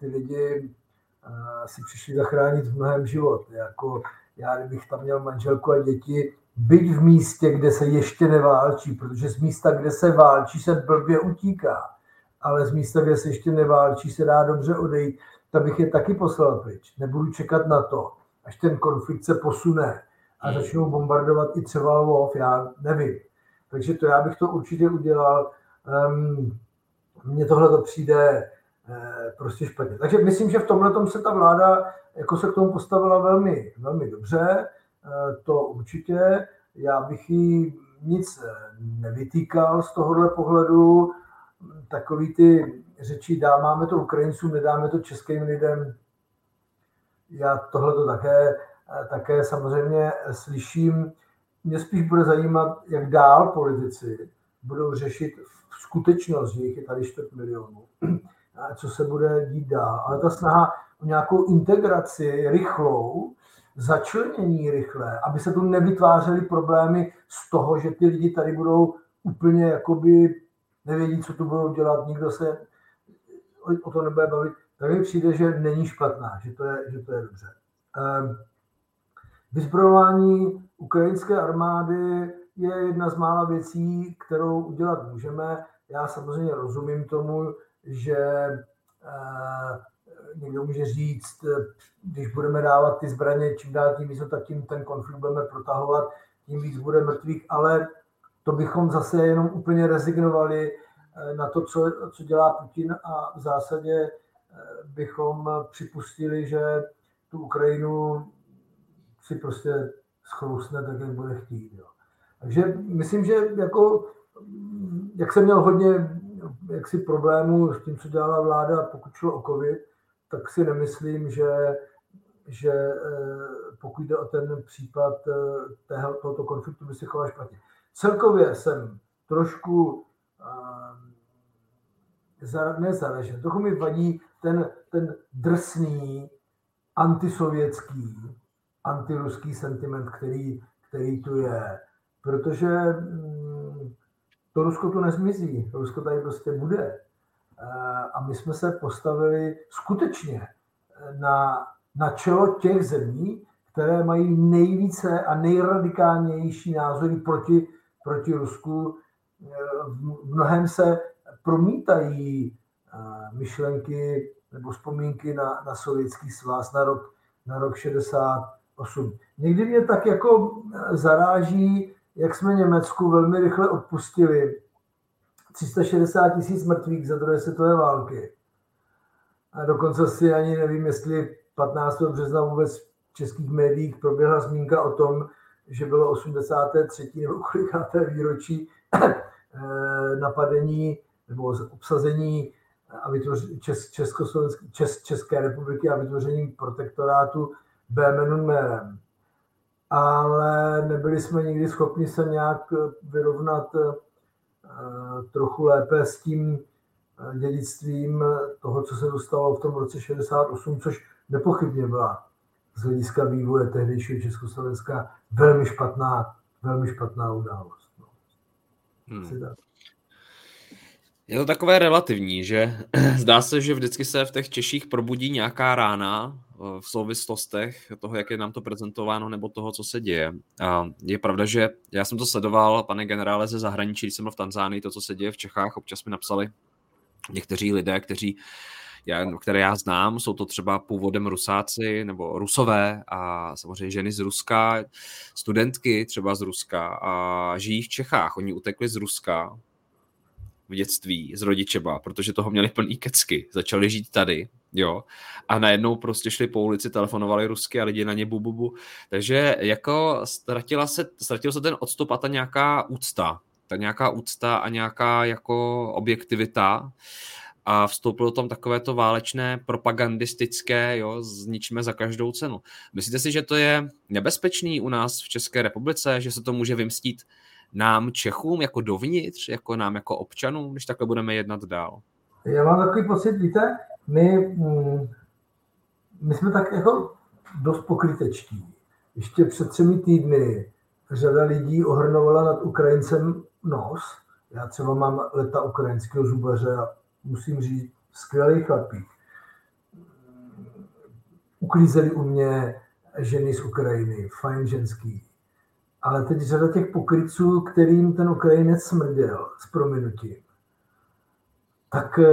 Ty lidi uh, si přišli zachránit v mnohem život. Jako já, kdybych tam měl manželku a děti, byť v místě, kde se ještě neválčí, protože z místa, kde se válčí, se blbě utíká, ale z místa, kde se ještě neválčí, se dá dobře odejít, tak bych je taky poslal pryč. Nebudu čekat na to, až ten konflikt se posune a začnou bombardovat i třeba Lvov, já nevím. Takže to já bych to určitě udělal. Um, mně tohle to přijde eh, prostě špatně. Takže myslím, že v tomhle se ta vláda jako se k tomu postavila velmi, velmi dobře. Eh, to určitě. Já bych jí nic eh, nevytýkal z tohohle pohledu. takový ty řeči, dáme to Ukrajincům, nedáme to českým lidem. Já tohle to také, také samozřejmě slyším. Mě spíš bude zajímat, jak dál politici budou řešit skutečnost, že jich je tady 4 milionů, co se bude dít dál. Ale ta snaha o nějakou integraci rychlou, začlenění rychlé, aby se tu nevytvářely problémy z toho, že ty lidi tady budou úplně jakoby nevědí, co tu budou dělat, nikdo se o to nebude bavit, tak mi přijde, že není špatná, že to je, že to je dobře. Vyzbrojování ukrajinské armády je jedna z mála věcí, kterou udělat můžeme. Já samozřejmě rozumím tomu, že eh, někdo může říct, když budeme dávat ty zbraně čím dál tím víc, tak tím ten konflikt budeme protahovat, tím víc bude mrtvých, ale to bychom zase jenom úplně rezignovali eh, na to, co, co dělá Putin a v zásadě eh, bychom připustili, že tu Ukrajinu si prostě schlousne tak, jak bude chtít. Jo. Takže myslím, že jako, jak jsem měl hodně jaksi problémů s tím, co dělala vláda, pokud šlo o covid, tak si nemyslím, že, že eh, pokud jde o ten případ tohoto konfliktu, by se choval špatně. Celkově jsem trošku uh, nezaražen. Trochu mi vadí ten, ten drsný antisovětský, antiruský sentiment, který, který tu je. Protože mm, to Rusko tu nezmizí. Rusko tady prostě bude. A my jsme se postavili skutečně na, na čelo těch zemí, které mají nejvíce a nejradikálnější názory proti proti Rusku, v mnohem se promítají eh, myšlenky nebo vzpomínky na, na sovětský svaz na rok, na rok 68. Někdy mě tak jako eh, zaráží, jak jsme Německu velmi rychle odpustili 360 tisíc mrtvých za druhé světové války. A dokonce si ani nevím, jestli 15. března vůbec v českých médiích proběhla zmínka o tom, že bylo 83. nebo kolikáté výročí eh, napadení nebo obsazení a vytvoření Čes, Čes, České republiky a vytvoření protektorátu Bémenunmerem. Ale nebyli jsme nikdy schopni se nějak vyrovnat eh, trochu lépe s tím eh, dědictvím toho, co se dostalo v tom roce 68, což nepochybně byla z hlediska vývoje tehdejšího Československa velmi špatná, velmi špatná událost. No. Hmm. Je to takové relativní, že zdá se, že vždycky se v těch Češích probudí nějaká rána eh, v souvislostech toho, jak je nám to prezentováno, nebo toho, co se děje. A je pravda, že já jsem to sledoval, pane generále, ze zahraničí, když jsem byl v Tanzánii, to, co se děje v Čechách, občas mi napsali někteří lidé, kteří já, které já znám, jsou to třeba původem Rusáci nebo Rusové a samozřejmě ženy z Ruska, studentky třeba z Ruska a žijí v Čechách. Oni utekli z Ruska v dětství z rodičeba, protože toho měli plný kecky. Začali žít tady, jo, a najednou prostě šli po ulici, telefonovali rusky a lidi na ně bu, bu, bu. Takže jako ztratila se, ztratil se ten odstup a ta nějaká úcta, ta nějaká úcta a nějaká jako objektivita a vstoupilo tam takové to válečné propagandistické, jo, zničíme za každou cenu. Myslíte si, že to je nebezpečný u nás v České republice, že se to může vymstít nám Čechům jako dovnitř, jako nám jako občanům, když takhle budeme jednat dál? Já mám takový pocit, víte, my, mm, my jsme tak jako dost pokrytečtí. Ještě před třemi týdny řada lidí ohrnovala nad Ukrajincem nos. Já třeba mám leta ukrajinského zubaře a musím říct, skvělý chlapík. Uklízeli u mě ženy z Ukrajiny, fajn ženský. Ale teď řada těch pokryců, kterým ten Ukrajinec smrděl s prominutím, tak eh,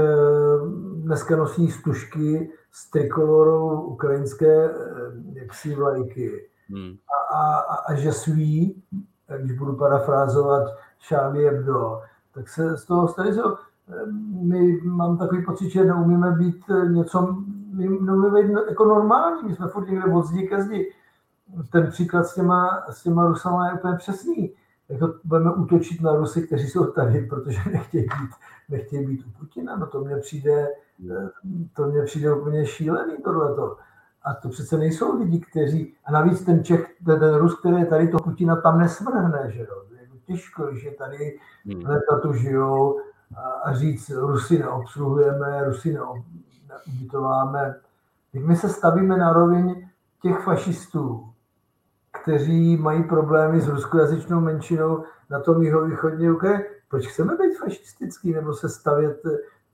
dneska nosí stužky s trikolorou ukrajinské eh, jaksi vlajky. Hmm. A, a, a že svý, když budu parafrázovat Charlie Hebdo, tak se z toho stali, my mám takový pocit, že neumíme být eh, něco, my neumíme být jako normální, my jsme furt někde od zdi ke zdi. Ten příklad s těma, s těma Rusama je úplně přesný. Jako budeme útočit na Rusy, kteří jsou tady, protože nechtějí být, nechtějí být u Putina. No to mně přijde, to mně přijde úplně šílený tohleto. A to přece nejsou lidi, kteří, a navíc ten Čech, ten, ten Rus, který je tady, to Putina tam nesvrhne, že jo. Je těžko, když je tady hmm. leta tu žijou a, a říct, Rusy neobsluhujeme, Rusy neubytováme. Teď my se stavíme na rovině těch fašistů, kteří mají problémy s ruskojazyčnou menšinou na tom jihovýchodní Ukrajině. Proč chceme být fašistický nebo se stavět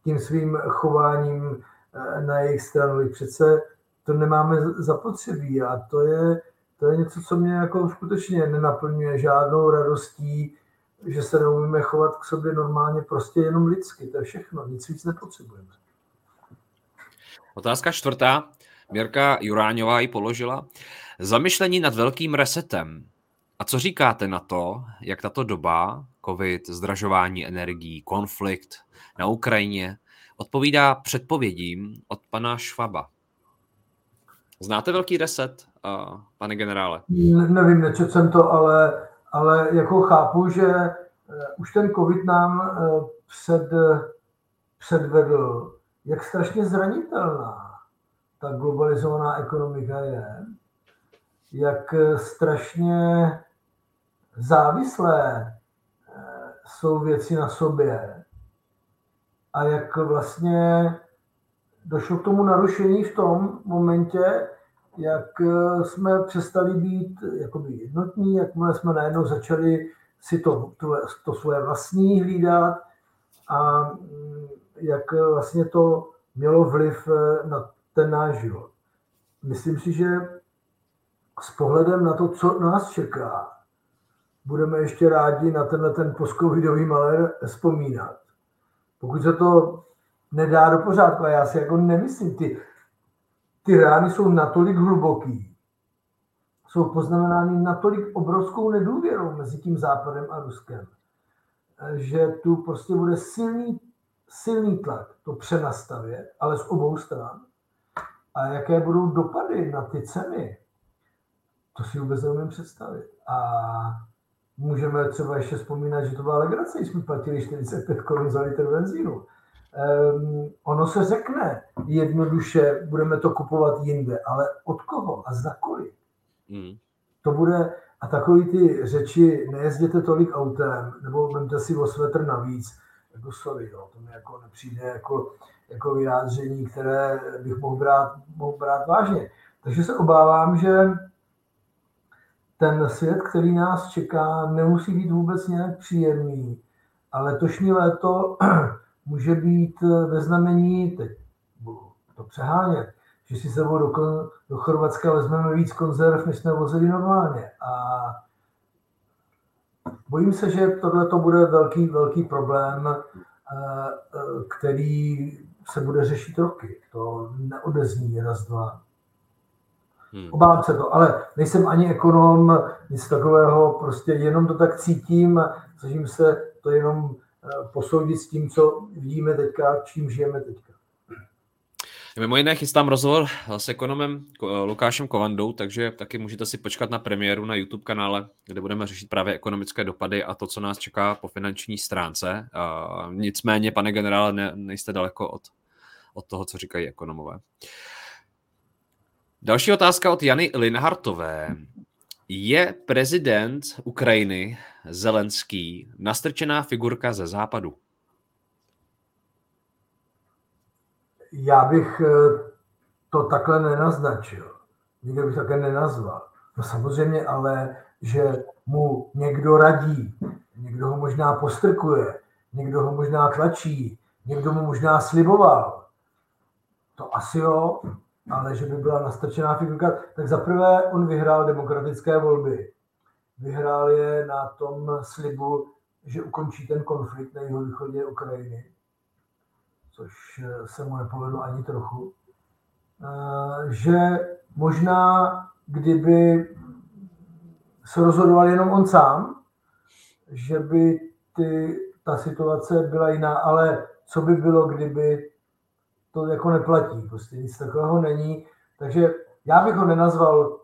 tím svým chováním eh, na jejich stranu? Přece to nemáme zapotřebí a to je, to je něco, co mě jako skutečně nenaplňuje žádnou radostí, že se neumíme chovat k sobě normálně, prostě jenom lidsky, to je všechno, nic víc nepotřebujeme. Otázka čtvrtá. Mirka Juráňová ji položila. Zamyšlení nad velkým resetem. A co říkáte na to, jak tato doba, covid, zdražování energií, konflikt na Ukrajině, odpovídá předpovědím od pana Švaba? Znáte velký reset, pane generále? Nevím, nečet jsem to, ale, ale jako chápu, že uh, už ten covid nám uh, před, předvedl, jak strašně zranitelná ta globalizovaná ekonomika je, jak strašně závislé jsou věci na sobě a jak vlastně došlo k tomu narušení v tom momentě, jak eh, jsme přestali být jakoby jednotní, jakmile jsme najednou začali si to, to, to svoje vlastní hlídat a mm, jak vlastně to mělo vliv eh, na ten náš život. Myslím si, že s pohledem na to, co nás čeká, budeme ještě rádi na tenhle ten postcovidový malér vzpomínat. Pokud se to nedá do pořádku, a já si jako nemyslím, ty, ty rány jsou natolik hluboký, jsou poznamenány natolik obrovskou nedůvěrou mezi tím Západem a Ruskem, že tu prostě bude silný, silný tlak to přenastavit, ale z obou stran. A jaké budou dopady na ty ceny, to si vůbec neumím představit. A můžeme třeba ještě vzpomínat, že to byla legrace, když jsme platili 45 korun za litr benzínu um, ono se řekne jednoduše, budeme to kupovat jinde, ale od koho a za kolik? Mm. To bude, a takový ty řeči, nejezděte tolik autem, nebo vemte si o svetr navíc, jako sorry, jo, to mi jako nepřijde jako, jako vyjádření, které bych mohl brát, mohl brát vážně. Takže se obávám, že ten svět, který nás čeká, nemusí být vůbec nějak příjemný. A letošní léto může být eh, ve znamení, teď budu to přehánět, že si sebou do, do Chorvatska vezmeme víc konzerv, než jsme vozili normálně. A bojím se, že tohle to bude velký, velký problém, eh, eh, který se bude řešit roky. To neodezní raz, dva. Hmm. Obávám se to, ale nejsem ani ekonom, nic takového, prostě jenom to tak cítím, snažím se to jenom Eh, posoudit s tím, co vidíme teďka, čím žijeme teďka. Mimo jiné chystám rozhovor s ekonomem Lukášem Kovandou, takže taky můžete si počkat na premiéru na YouTube kanále, kde budeme řešit právě ekonomické dopady a to, co nás čeká po finanční stránce. Nicméně, pane generále, ne, nejste daleko od, od toho, co říkají ekonomové. Další otázka od Jany Linhartové. Je prezident Ukrajiny Zelenský nastrčená figurka ze západu? Já bych eh, to takhle nenaznačil. Nikdo bych také nenazval. No samozřejmě ale, že mu někdo radí, někdo ho možná postrkuje, někdo ho možná tlačí, někdo mu možná sliboval. To asi jo, ale že by byla nastrčená figurka, tak zaprvé on vyhrál demokratické volby. Vyhrál je na tom slibu, že ukončí ten konflikt na jihovýchodě Ukrajiny, což se mu nepovedlo ani trochu. Eh, že možná, kdyby se rozhodoval jenom on sám, že by ty, ta situace byla jiná, ale co by bylo, kdyby to jako neplatí, prostě nic takového není. Takže já bych ho nenazval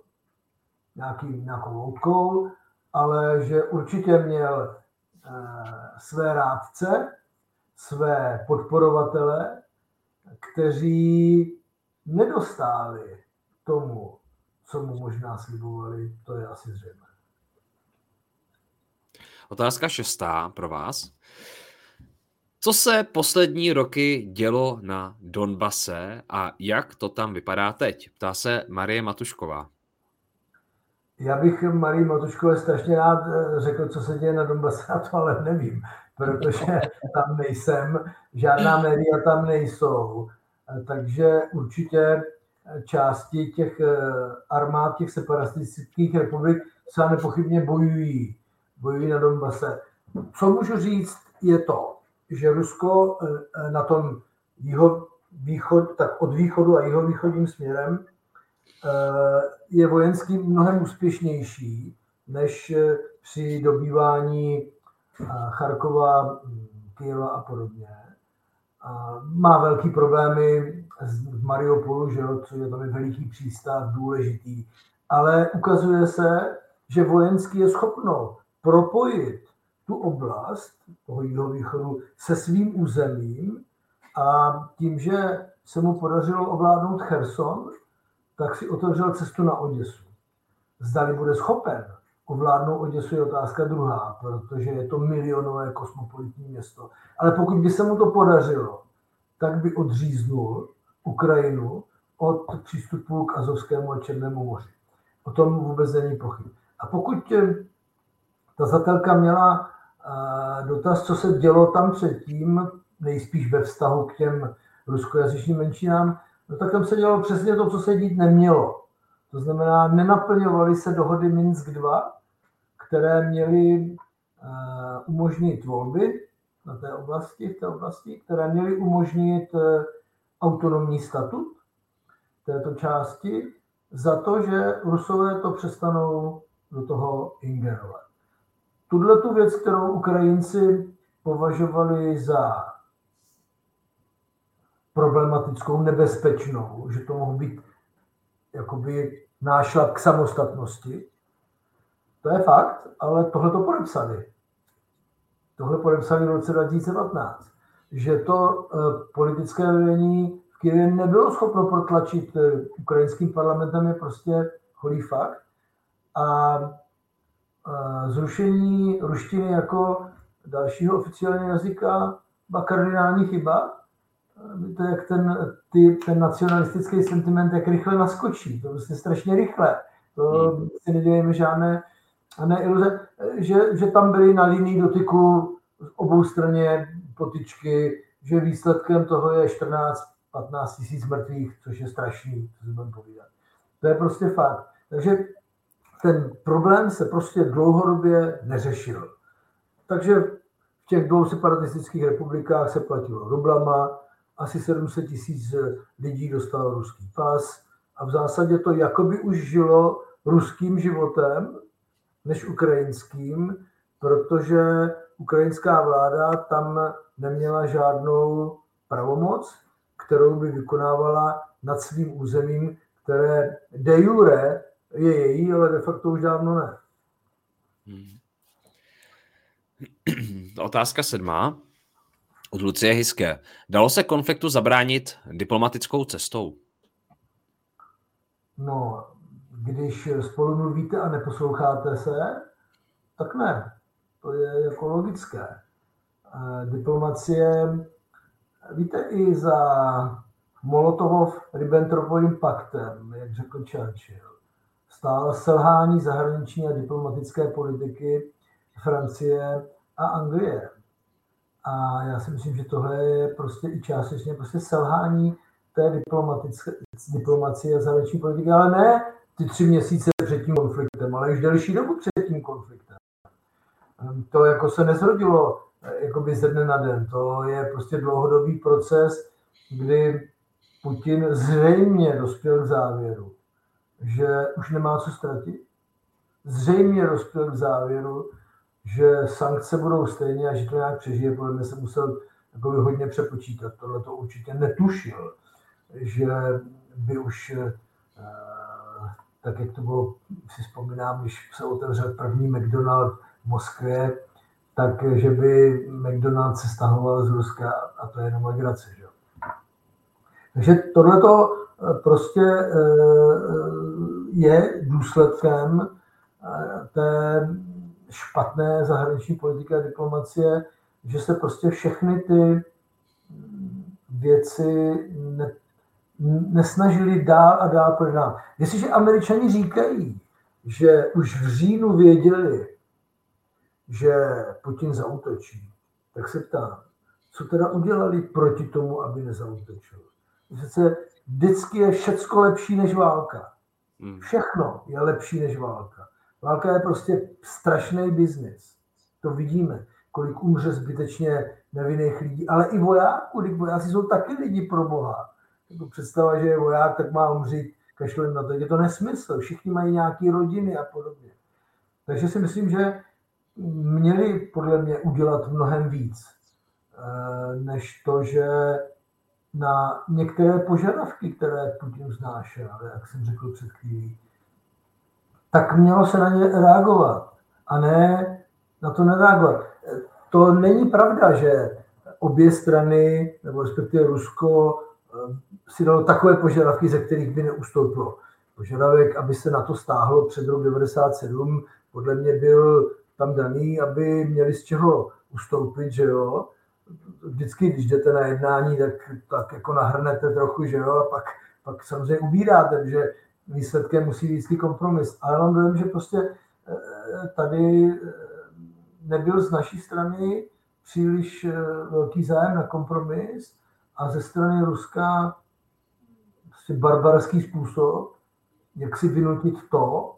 nějaký, nějakou loutkou, ale že určitě měl eh, své rádce, své podporovatele, kteří nedostáli tomu, co mu možná slibovali, to je asi zřejmé. Otázka šestá pro vás. Co se poslední roky dělo na Donbase a jak to tam vypadá teď? Ptá se Marie Matušková. Já bych Marie Matuškové strašně rád eh, řekl, co se děje na Donbase, a to ale nevím, protože tam nejsem, žádná média tam nejsou, eh, takže určitě části těch eh, armád těch separatistických republik se nepochybně bojují, bojují na Donbase. Co můžu říct, je to, že Rusko eh, na tom jiho, východ, tak od východu a jihovýchodním směrem eh, je vojensky mnohem úspěšnější než při dobývání Charkova, Kyjeva a podobně. Má velký problémy v Mariupolu, že jo, co je tam veliký přístav, důležitý, ale ukazuje se, že vojenský je schopno propojit tu oblast toho jihovýchodu se svým územím a tím, že se mu podařilo ovládnout Cherson, tak si otevřel cestu na Oděsu. Zdali bude schopen ovládnout Oděsu je otázka druhá, protože je to milionové kosmopolitní město. Ale pokud by se mu to podařilo, tak by odříznul Ukrajinu od přístupu k Azovskému a Černému moři. O tom vůbec není pochyb. A pokud eh, ta zatelka měla dotaz, co se dělo tam předtím, nejspíš ve vztahu k těm ruskojazyčným menšinám, no tak tam se dělo přesně to, co se dít nemělo. To znamená, nenaplňovaly se dohody Minsk 2, které měly eh, umožnit volby na té oblasti, v té oblasti, které měly umožnit autonomní statut této části za to, že Rusové to přestanou do toho ingerovat. Tuhle tu věc, kterou Ukrajinci považovali za problematickou, nebezpečnou, že to mohl být jakoby nášlap k samostatnosti, to je fakt, ale tohle to podepsali. Tohle podepsali v roce 2015 že to eh, politické vedení v Kyjevě nebylo schopno protlačit eh, ukrajinským parlamentem, je prostě holý fakt. A zrušení ruštiny jako dalšího oficiálního jazyka byla kardinální chyba. Víte, jak ten, ty, ten nacionalistický sentiment, jak rychle naskočí. To prostě strašně rychle. To si nedělejme žádné ne iluze, že, že tam byli na linii dotyku obou straně potičky, že výsledkem toho je 14-15 tisíc mrtvých, což je strašný, co si budeme povídat. To je prostě fakt. Takže ten problém se prostě dlouhodobě neřešil. Takže v těch dvou separatistických republikách se platilo rublama, asi 700 tisíc lidí dostalo ruský pas a v zásadě to jakoby už žilo ruským životem než ukrajinským, protože ukrajinská vláda tam neměla žádnou pravomoc, kterou by vykonávala nad svým územím, které de jure je její, ale de facto už dávno ne. Hmm. Otázka sedmá od Lucie Hiské. Dalo se konfliktu zabránit diplomatickou cestou? No, když spolu mluvíte a neposloucháte se, tak ne. To je jako logické. Diplomacie, víte, i za Molotovov-Ribbentropovým paktem, jak řekl Churchill, stála selhání zahraniční a diplomatické politiky Francie a Anglie. A já si myslím, že tohle je prostě i částečně prostě selhání té diplomatické, diplomacie a zahraniční politiky, ale ne ty tři měsíce před tím konfliktem, ale už delší dobu před tím konfliktem. Ehm, to jako se nezrodilo eh, jakoby ze dne na den. To je prostě dlouhodobý proces, kdy Putin zřejmě dospěl k závěru, že už nemá co ztratit. Zřejmě dospěl k závěru, že sankce budou stejně a že to nějak přežije. Podle mě se musel jako hodně přepočítat. Tohle to určitě netušil, že by už eh, tak jak to bylo, si vzpomínám, když se otevřel první McDonald v Moskvě, tak že by McDonald se stahoval z Ruska a to je jenom legrace. Že? Takže tohle to eh, prostě eh, je důsledkem eh, té špatné zahraniční politiky a diplomacie, že se prostě všechny ty věci ne, nesnažili dál a dál prodávat. Jestliže američani říkají, že už v říjnu věděli, že Putin zautočí, tak se ptám, co teda udělali proti tomu, aby nezautočil. Vždycky je všecko lepší než válka. Hmm. Všechno je lepší než válka. Válka je prostě strašný biznis. To vidíme, kolik umře zbytečně nevinných lidí, ale i vojáků, vojáci jsou taky lidi pro Boha. Jako představa, že je voják, tak má umřít kašlem na to. Je to nesmysl. Všichni mají nějaké rodiny a podobně. Takže si myslím, že měli podle mě udělat mnohem víc, eh, než to, že na některé požadavky, které Putin vznášel, jak jsem řekl před chvílí, tak mělo se na ně reagovat a ne na to nereagovat. To není pravda, že obě strany, nebo respektive Rusko, eh, si dalo takové požadavky, ze kterých by neustoupilo. Požadavek, aby se na to stáhlo před rok 97, podle mě byl tam daný, aby měli z čeho ustoupit, že jo. Vždycky, když jdete na jednání, tak, tak jako nahrnete trochu, že jo, a pak, pak samozřejmě ubíráte, že výsledkem musí být vždycky kompromis. Ale mám dojem, že prostě eh, tady eh, nebyl z naší strany příliš eh, velký zájem na kompromis a ze strany Ruska prostě barbarský způsob, jak si vynutit to,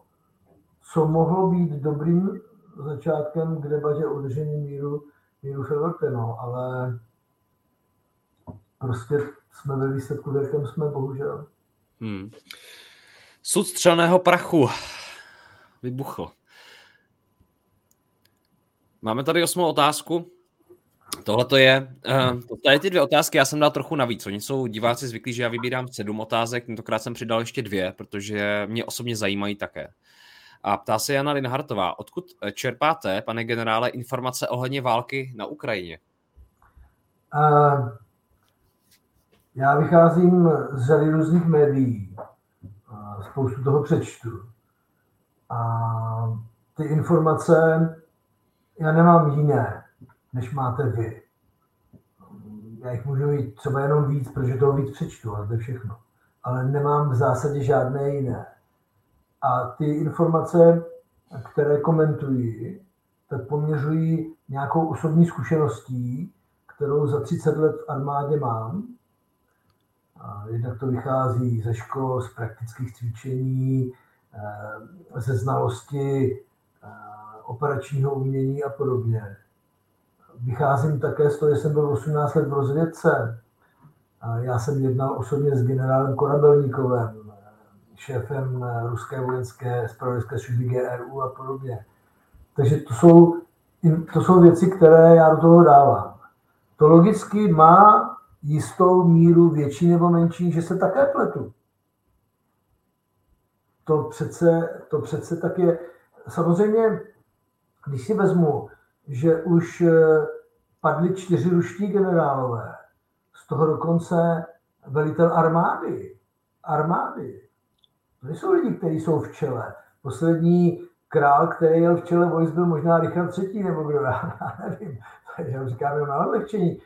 co mohlo být dobrým začátkem k debatě o udržení míru, míru v Evropě, no, ale prostě jsme ve výsledku, v jakém jsme, bohužel. Hmm. Sud střelného prachu vybuchl. Máme tady osmou otázku. Tohle to je, uh, tady ty dvě otázky já jsem dal trochu navíc. Oni jsou diváci zvyklí, že já vybírám sedm otázek, tentokrát jsem přidal ještě dvě, protože mě osobně zajímají také. A ptá se Jana Linhartová, odkud čerpáte, pane generále, informace ohledně války na Ukrajině? Uh, já vycházím z řady různých médií. Uh, spoustu toho přečtu. A ty informace já nemám jiné, než máte vy. Já jich můžu mít třeba jenom víc, protože toho víc přečtu, ale to je všechno. Ale nemám v zásadě žádné jiné. A ty informace, které komentují, tak poměřují nějakou osobní zkušeností, kterou za 30 let v armádě mám. A jednak to vychází ze škol, z praktických cvičení, eh, ze znalosti eh, operačního umění a podobně. Vycházím také z toho, že jsem byl 18 let v rozvědce. Já jsem jednal osobně s generálem Korabelníkovem, šéfem ruské vojenské spravodajské služby GRU a podobně. Takže to jsou, to jsou věci, které já do toho dávám. To logicky má jistou míru větší nebo menší, že se také pletu. To přece, to přece tak je. Samozřejmě, když si vezmu, že už eh, padli čtyři ruští generálové, z toho dokonce velitel armády, armády, to nejsou lidi, kteří jsou v čele. Poslední král, který jel v čele vojsk, byl možná Richard III. nebo kdo, já nevím. Já říkám jenom na odlehčení.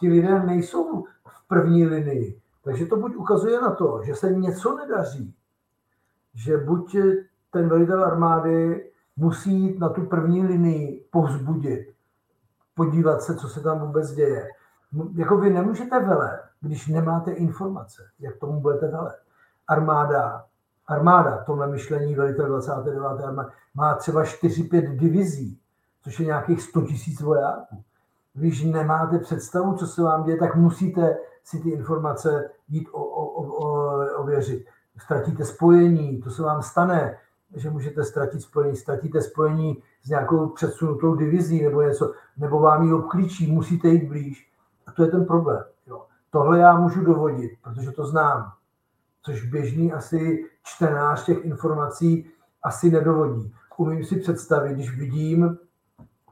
Ti lidé nejsou v první linii. Takže to buď ukazuje na to, že se něco nedaří, že buď ten velitel armády musí jít na tu první linii povzbudit, podívat se, co se tam vůbec děje. Jako vy nemůžete velet, když nemáte informace, jak tomu budete velet. Armáda armáda, tohle myšlení velitel 29. armády, má třeba 4-5 divizí, což je nějakých 100 tisíc vojáků. Když nemáte představu, co se vám děje, tak musíte si ty informace jít o, o, o, ověřit. Ztratíte spojení, to se vám stane, že můžete ztratit spojení. Ztratíte spojení s nějakou předsunutou divizí nebo něco, nebo vám ji obklíčí, musíte jít blíž. A to je ten problém. Jo. Tohle já můžu dovodit, protože to znám což běžný asi čtenář těch informací asi nedovodí. Umím si představit, když vidím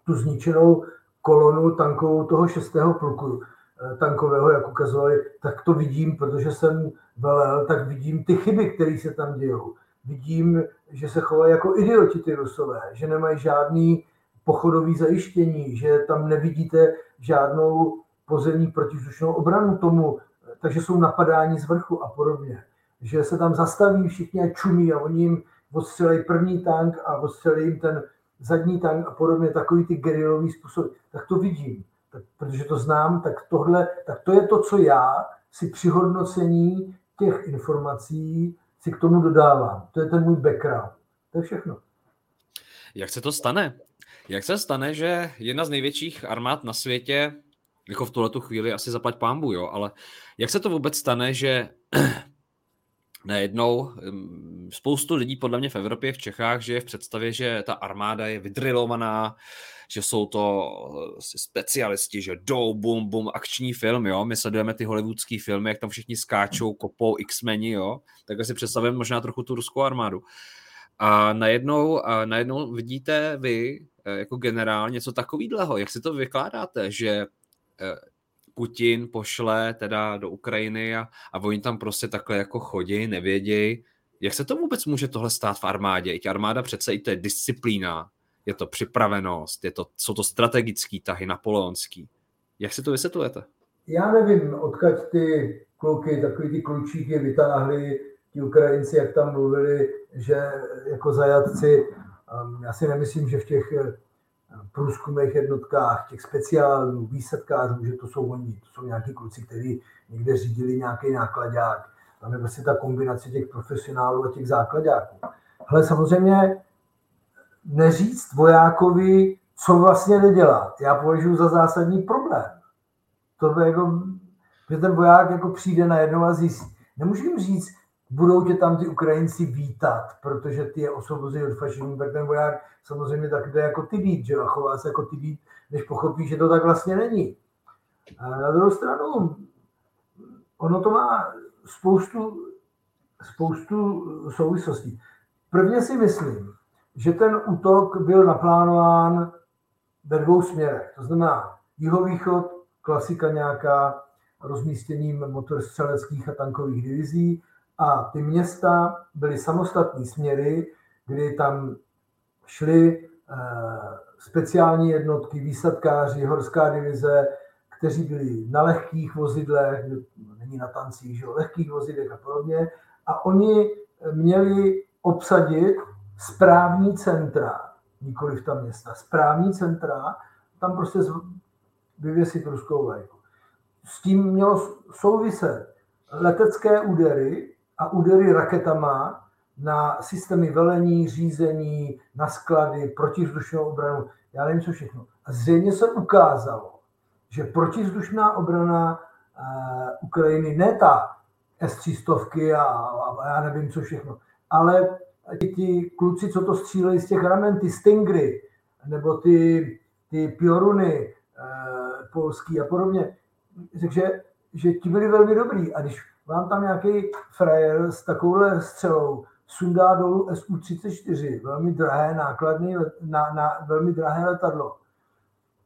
tu zničenou kolonu tankovou toho šestého pluku eh, tankového, jak ukazovali, tak to vidím, protože jsem velel, tak vidím ty chyby, které se tam dějou. Vidím, že se chovají jako idioti ty rusové, že nemají žádný pochodový zajištění, že tam nevidíte žádnou pozemní protivzdušnou obranu tomu, takže jsou napadáni z vrchu a podobně. Že se tam zastaví všichni a čumí a oni jim odstřelí první tank a odstřelí jim ten zadní tank a podobně, takový ty gerilový způsob, tak to vidím. Tak, protože to znám, tak tohle, tak to je to, co já si při hodnocení těch informací si k tomu dodávám. To je ten můj background. To je všechno. Jak se to stane? Jak se stane, že jedna z největších armád na světě, jako v tuhle chvíli asi zaplať pámbu, jo, ale jak se to vůbec stane, že najednou spoustu lidí podle mě v Evropě, v Čechách, že je v představě, že ta armáda je vydrilovaná, že jsou to eh, specialisti, že jdou, bum, bum, akční film, jo, my sledujeme ty hollywoodský filmy, jak tam všichni skáčou, kopou, x-meni, jo, tak si představujeme možná trochu tu ruskou armádu. A najednou, a najednou vidíte vy eh, jako generál něco takového. Jak si to vykládáte, že eh, Putin pošle teda do Ukrajiny a, a oni tam prostě takhle jako chodí, nevědějí. Jak se to vůbec může tohle stát v armádě? I armáda přece i to je disciplína, je to připravenost, je to, jsou to strategické tahy napoleonský. Jak si to vysvětlujete? Já nevím, odkud ty kluky, takový ty klučíky vytáhli, ti Ukrajinci, jak tam mluvili, že jako zajatci, já si nemyslím, že v těch průzkumných jednotkách, těch speciálů, výsadkářů, že to jsou oni, to jsou nějaký kluci, kteří někde řídili nějaký nákladák. Tam je vlastně ta kombinace těch profesionálů a těch základáků. Ale samozřejmě neříct vojákovi, co vlastně nedělat, já považuji za zásadní problém. To je jako, že ten voják jako přijde na jednou a zjistí. Nemůžu jim říct, budou tě tam ty Ukrajinci vítat, protože ty je osvobozí od fašismu, tak ten voják samozřejmě tak jde jako ty být, že a chová se jako ty být, než pochopí, že to tak vlastně není. A na druhou stranu, ono to má spoustu, spoustu souvislostí. Prvně si myslím, že ten útok byl naplánován ve dvou směrech. To znamená jihovýchod, klasika nějaká rozmístěním motorstřeleckých a tankových divizí a ty města byly samostatné směry, kdy tam šly eh, speciální jednotky, výsadkáři, horská divize, kteří byli na lehkých vozidlech, není na tancích, že lehkých vozidlech a podobně, a oni měli obsadit správní centra, nikoli v ta města, správní centra, tam prostě vyvěsit ruskou vlajku. S tím mělo souviset letecké údery a údery raketama na systémy velení, řízení, na sklady, protivzdušnou obranu, já nevím co všechno. A zřejmě se ukázalo, že protivzdušná obrana uh, Ukrajiny, ne ta S-300 a, a já nevím co všechno, ale ti, ti kluci, co to střílejí z těch ramen, ty Stingry, nebo ty, ty Pioruny uh, polský a podobně, takže že ti byli velmi dobrý. A když vám tam nějaký frajer s takovouhle střelou sundá dolů SU-34, velmi drahé nákladní, na, na, velmi drahé letadlo,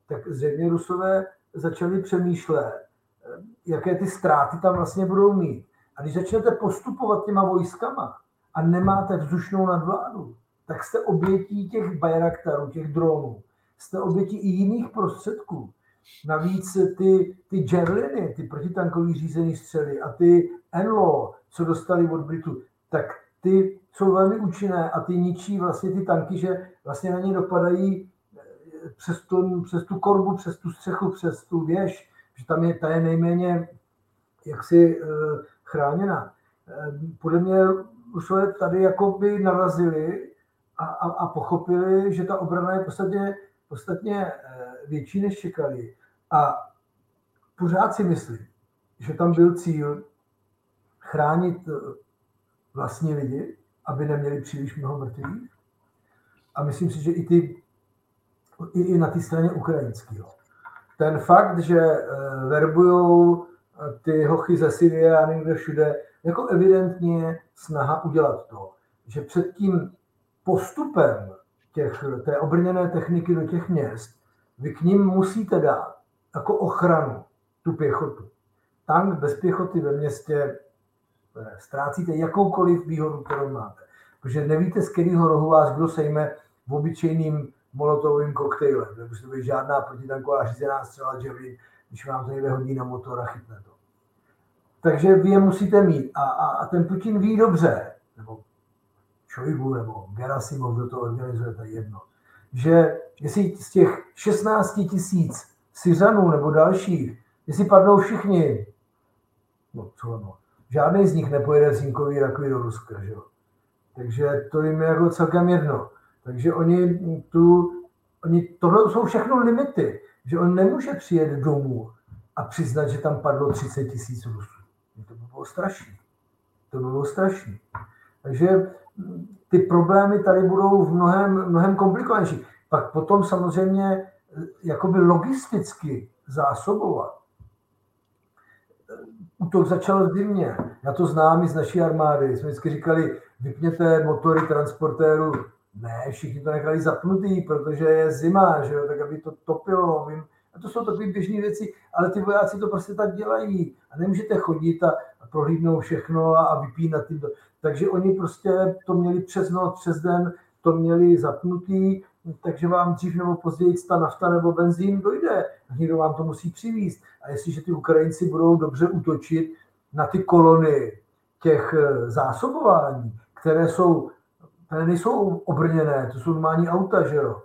tak zřejmě Rusové začali přemýšlet, jaké ty ztráty tam vlastně budou mít. A když začnete postupovat těma vojskama a nemáte vzdušnou nadvládu, tak jste obětí těch Bayraktarů, těch dronů. Jste obětí i jiných prostředků. Navíc ty, ty javeliny, ty protitankový řízený střely a ty Enlo, co dostali od Britů, tak ty jsou velmi účinné a ty ničí vlastně ty tanky, že vlastně na ně dopadají eh, přes tu, přes tu korbu, přes tu střechu, přes tu věž, že tam je, ta je nejméně jaksi e, chráněna. E, podle mě Rusové tady jako by narazili a, a, a pochopili, že ta obrana je podstatně, podstatně větší, než čekali. A pořád si myslím, že tam byl cíl chránit vlastní lidi, aby neměli příliš mnoho mrtvých. A myslím si, že i, ty, i, i na té straně ukrajinského. Ten fakt, že uh, verbují uh, ty hochy ze Syrie a někde všude, jako evidentně snaha udělat to, že před tím postupem těch, té obrněné techniky do těch měst, vy k ním musíte dát jako ochranu tu pěchotu. Tank bez pěchoty ve městě eh, ztrácíte jakoukoliv výhodu, kterou máte. Protože nevíte, z kterého rohu vás kdo sejme v obyčejným molotovým koktejlem. Nemusí to být žádná protitanková řízená střela Javelin, když vám to někde hodí na motor a chytne to. Takže vy je musíte mít. A, a, a ten Putin ví dobře, nebo Šojgu, nebo Gerasimov, kdo to organizuje, to je jedno, že jestli z těch 16 tisíc Syřanů nebo dalších, jestli padnou všichni, no co no, žádný z nich nepojede Zinkový rakvy do Ruska, že jo. Takže to jim je jako celkem jedno. Takže oni tu, oni, tohle jsou všechno limity, že on nemůže přijet domů a přiznat, že tam padlo 30 tisíc Rusů. To by bylo strašné. To by bylo strašné. Takže ty problémy tady budou v mnohem, mnohem komplikovanější. Pak potom samozřejmě jakoby logisticky zásobovat. Útok začal v zimě. Já to znám i z naší armády. Jsme vždycky říkali, vypněte motory transportéru. Ne, všichni to nechali zapnutý, protože je zima, že jo, tak aby to topilo. A to jsou takové běžné věci, ale ty vojáci to prostě tak dělají. A nemůžete chodit a, a prohlídnout všechno a, a vypínat tím. Takže oni prostě to měli přes noc, přes den, to měli zapnutý, takže vám dřív nebo později ta nafta nebo benzín dojde. Někdo vám to musí přivízt. A jestliže ty Ukrajinci budou dobře útočit na ty kolony těch eh, zásobování, které jsou, které nejsou obrněné, to jsou normální auta, že jo,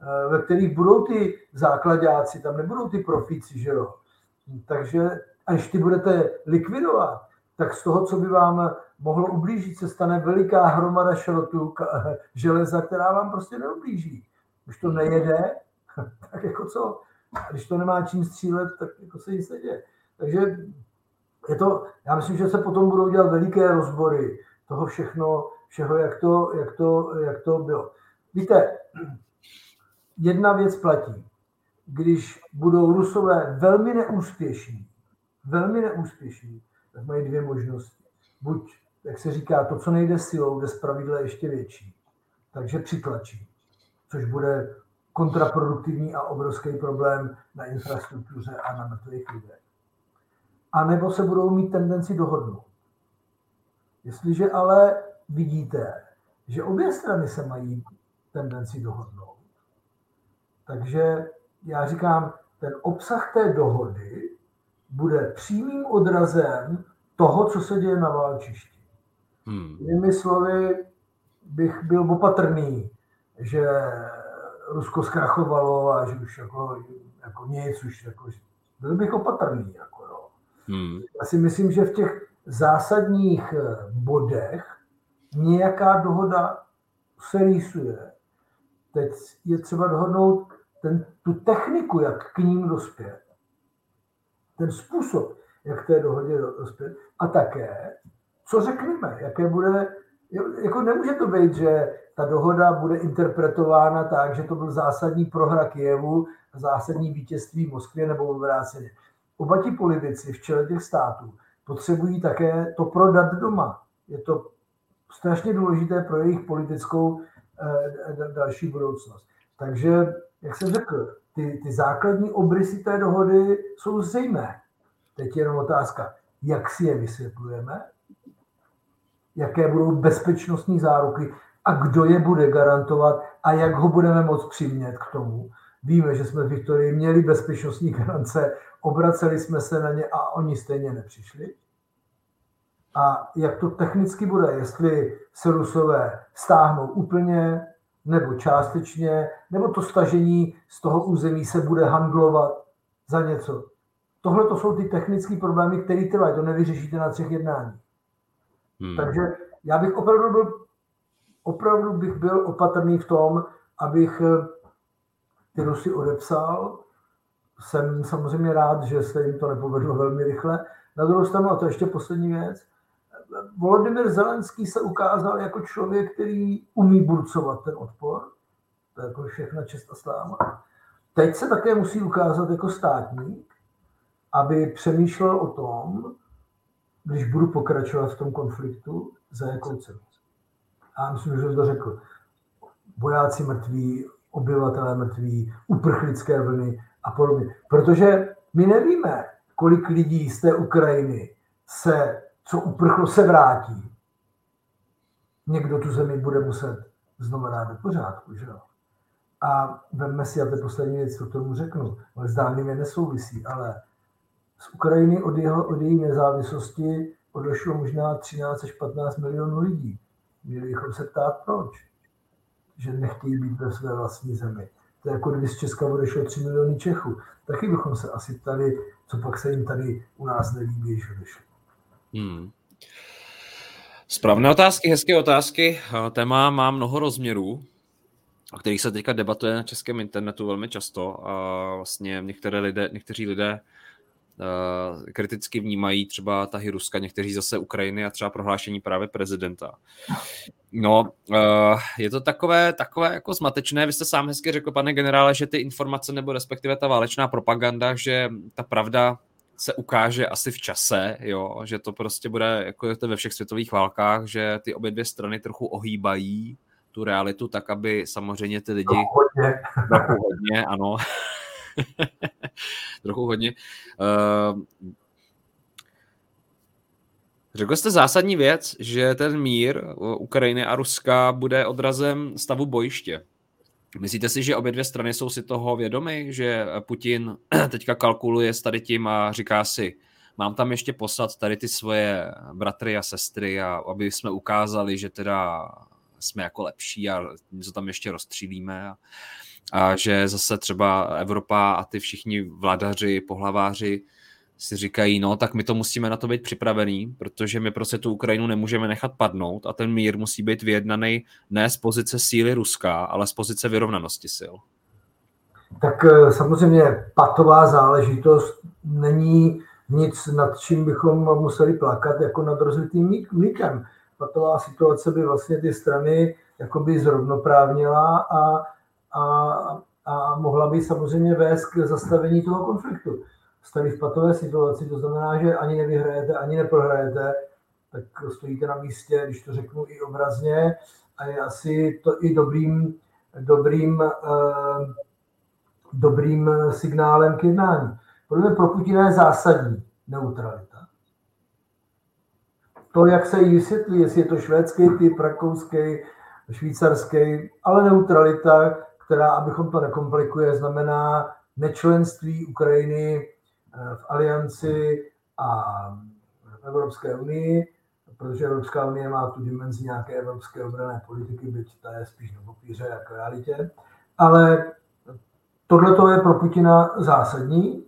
eh, ve kterých budou ty základáci, tam nebudou ty profíci, že jo. Takže až ty budete likvidovat, tak z toho, co by vám mohlo ublížit, se stane veliká hromada šrotu, železa, která vám prostě neublíží. Když to nejede, tak jako co? A když to nemá čím střílet, tak jako se nic neděje. Takže je to, já myslím, že se potom budou dělat veliké rozbory toho všechno, všeho, jak to, jak to, jak to bylo. Víte, jedna věc platí. Když budou Rusové velmi neúspěšní, velmi neúspěšní, tak mají dvě možnosti. Buď, jak se říká, to, co nejde silou, jde zpravidla ještě větší. Takže přitlačí, což bude kontraproduktivní a obrovský problém na infrastruktuře a na mrtvých lidech. A nebo se budou mít tendenci dohodnout. Jestliže ale vidíte, že obě strany se mají tendenci dohodnout, takže já říkám, ten obsah té dohody bude přímým odrazem toho, co se děje na válčišti. Hmm. Jinými slovy, bych byl opatrný, že Rusko zkrachovalo a že už jako, jako nic, už jako, byl bych opatrný. Jako, no. hmm. Já si myslím, že v těch zásadních eh, bodech nějaká dohoda se rýsuje. Teď je třeba dohodnout ten, tu techniku, jak k ním dospět ten způsob, jak té dohodě dospět a také, co řekneme, jaké bude, jako nemůže to být, že ta dohoda bude interpretována tak, že to byl zásadní prohra Kijevu, zásadní vítězství Moskvě nebo obráceně. Oba ti politici v čele těch států potřebují také to prodat doma. Je to strašně důležité pro jejich politickou eh, další budoucnost. Takže, jak jsem řekl, ty, ty základní obrysy té dohody jsou zřejmé. Teď je jenom otázka, jak si je vysvětlujeme, jaké budou bezpečnostní záruky a kdo je bude garantovat a jak ho budeme moct přimět k tomu. Víme, že jsme v Viktorii měli bezpečnostní garance, obraceli jsme se na ně a oni stejně nepřišli. A jak to technicky bude, jestli se Rusové stáhnou úplně, nebo částečně, nebo to stažení z toho území se bude handlovat za něco. Tohle to jsou ty technické problémy, které trvají, to nevyřešíte na třech jednání. Hmm. Takže já bych opravdu byl, opravdu bych byl opatrný v tom, abych eh, ty Rusy odepsal. Jsem samozřejmě rád, že se jim to nepovedlo velmi rychle. Na druhou stranu, a to ještě poslední věc, Volodymyr Zelenský se ukázal jako člověk, který umí burcovat ten odpor. To je jako všechna čest a sláva. Teď se také musí ukázat jako státník, aby přemýšlel o tom, když budu pokračovat v tom konfliktu, za jakou cenu. A myslím, že to řekl. Vojáci mrtví, obyvatelé mrtví, uprchlické vlny a podobně. Protože my nevíme, kolik lidí z té Ukrajiny se, co uprchlo, se vrátí. Někdo tu zemi bude muset znovu dát do pořádku, že jo? A vemme si, a to je poslední věc, co tomu řeknu, ale zdánlivě nesouvisí, ale z Ukrajiny od, jeho, od její nezávislosti odešlo možná 13 až 15 milionů lidí. Měli bychom se ptát, proč. Že nechtějí být ve své vlastní zemi. To je jako kdyby z Česka odešlo 3 miliony Čechů. Taky bychom se asi ptali, co pak se jim tady u nás nelíbí, když odešlo. Hmm. Správné otázky, hezké otázky. Téma má mnoho rozměrů, o kterých se teďka debatuje na českém internetu velmi často. A vlastně některé lidé, někteří lidé uh, kriticky vnímají třeba tahy Ruska, někteří zase Ukrajiny a třeba prohlášení právě prezidenta. No, uh, je to takové, takové jako zmatečné. Vy jste sám hezky řekl, pane generále, že ty informace nebo respektive ta válečná propaganda, že ta pravda se ukáže asi v čase, jo, že to prostě bude, jako je to ve všech světových válkách, že ty obě dvě strany trochu ohýbají tu realitu tak, aby samozřejmě ty lidi... Trochu hodně. Trochu hodně, ano. trochu hodně. Uh, Řekl jste zásadní věc, že ten mír Ukrajiny a Ruska bude odrazem stavu bojiště. Myslíte si, že obě dvě strany jsou si toho vědomy, že Putin teďka kalkuluje s tady tím a říká si, mám tam ještě poslat tady ty svoje bratry a sestry, a aby jsme ukázali, že teda jsme jako lepší a něco tam ještě rozstřílíme. A, a že zase třeba Evropa a ty všichni vladaři, pohlaváři si říkají, no tak my to musíme na to být připravený, protože my prostě tu Ukrajinu nemůžeme nechat padnout a ten mír musí být vyjednaný ne z pozice síly Ruska, ale z pozice vyrovnanosti sil. Tak eh, samozřejmě patová záležitost není nic, nad čím bychom museli plakat jako nad rozlitým mlíkem. Patová situace by vlastně ty strany jakoby zrovnoprávnila a, a, a mohla by samozřejmě vést k zastavení toho konfliktu jste v patové situaci, to znamená, že ani nevyhrajete, ani neprohrajete, tak stojíte na místě, když to řeknu i obrazně, a je asi to i dobrým, dobrým, eh, dobrým signálem k jednání. Podle mě pro Putina je zásadní neutralita. To, jak se jí vysvětlí, jestli je to švédský typ, rakouský, švýcarský, ale neutralita, která, abychom to nekomplikuje, znamená nečlenství Ukrajiny v alianci a v Evropské unii, protože Evropská unie má tu dimenzi nějaké evropské obrané politiky, byť ta je spíš na papíře jak v realitě. Ale tohle je pro Putina zásadní.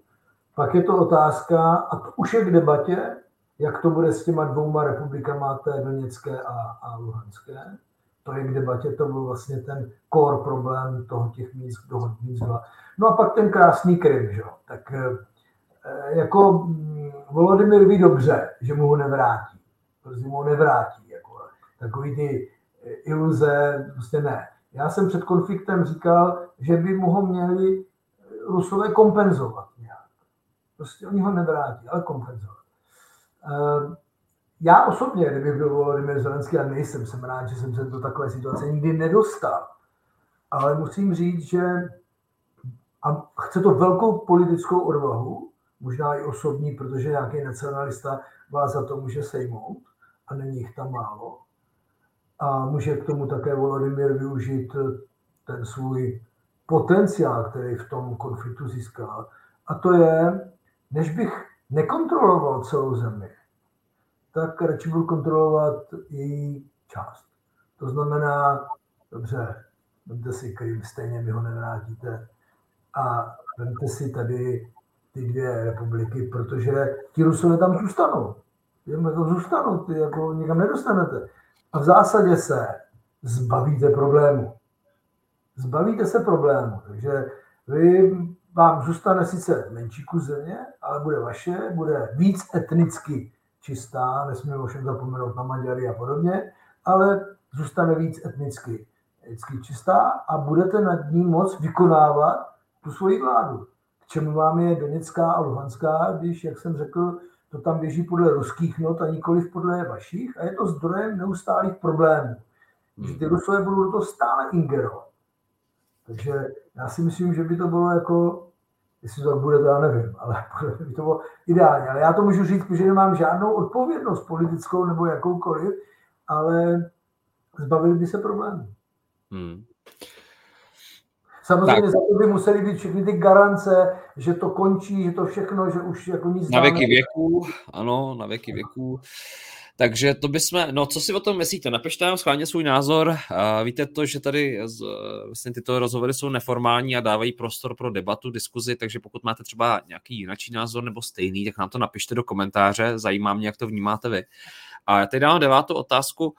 Pak je to otázka, a to už je k debatě, jak to bude s těma dvouma republikama, té Doněcké a, a Luhanské. To je k debatě, to byl vlastně ten core problém toho těch míst, dohod Minsk No a pak ten krásný Krym, že? Tak Eh, jako mm, Volodymyr ví dobře, že mu ho nevrátí. Prostě mu ho nevrátí. Jako, takový ty eh, iluze, prostě ne. Já jsem před konfliktem říkal, že by mu ho měli Rusové kompenzovat nějak. Prostě oni ho nevrátí, ale kompenzovat. Eh, já osobně, kdybych byl Volodymyr Zelenský, a nejsem, jsem rád, že jsem se do takové situace nikdy nedostal. Ale musím říct, že a chce to velkou politickou odvahu, možná i osobní, protože nějaký nacionalista vás za to může sejmout a není jich tam málo. A může k tomu také Volodymyr využít ten svůj potenciál, který v tom konfliktu získal. A to je, než bych nekontroloval celou zemi, tak radši budu kontrolovat její část. To znamená, dobře, vemte si Krym, stejně mi ho nevrátíte. A vemte si tady ty dvě republiky, protože ti Rusové tam zůstanou. Jen tam zůstanou, ty jako nikam nedostanete. A v zásadě se zbavíte problému. Zbavíte se problému, takže vy, vám zůstane sice menší kus země, ale bude vaše, bude víc etnicky čistá, nesmíme ovšem zapomenout na Maďary a podobně, ale zůstane víc etnicky, etnicky čistá a budete nad ní moc vykonávat tu svoji vládu čemu vám je Doněcká a Luhanská, když, jak jsem řekl, to tam běží podle ruských not a nikoliv podle vašich a je to zdrojem neustálých problémů. Když ty Rusové budou do toho stále ingerovat. Takže já si myslím, že by to bylo jako, jestli to bude, to já nevím, ale by to bylo ideálně. Ale já to můžu říct, že nemám žádnou odpovědnost politickou nebo jakoukoliv, ale zbavili by se problémů. Hmm. Samozřejmě tak. za to by museli být všechny ty garance, že to končí, že to všechno, že už jako nic Na věky věků, ano, na věky věků. Takže to bychom, no co si o tom myslíte? Napište nám schválně svůj názor. Víte to, že tady vlastně tyto rozhovory jsou neformální a dávají prostor pro debatu, diskuzi, takže pokud máte třeba nějaký jiný názor nebo stejný, tak nám to napište do komentáře, zajímá mě, jak to vnímáte vy. A já teď dám devátou otázku.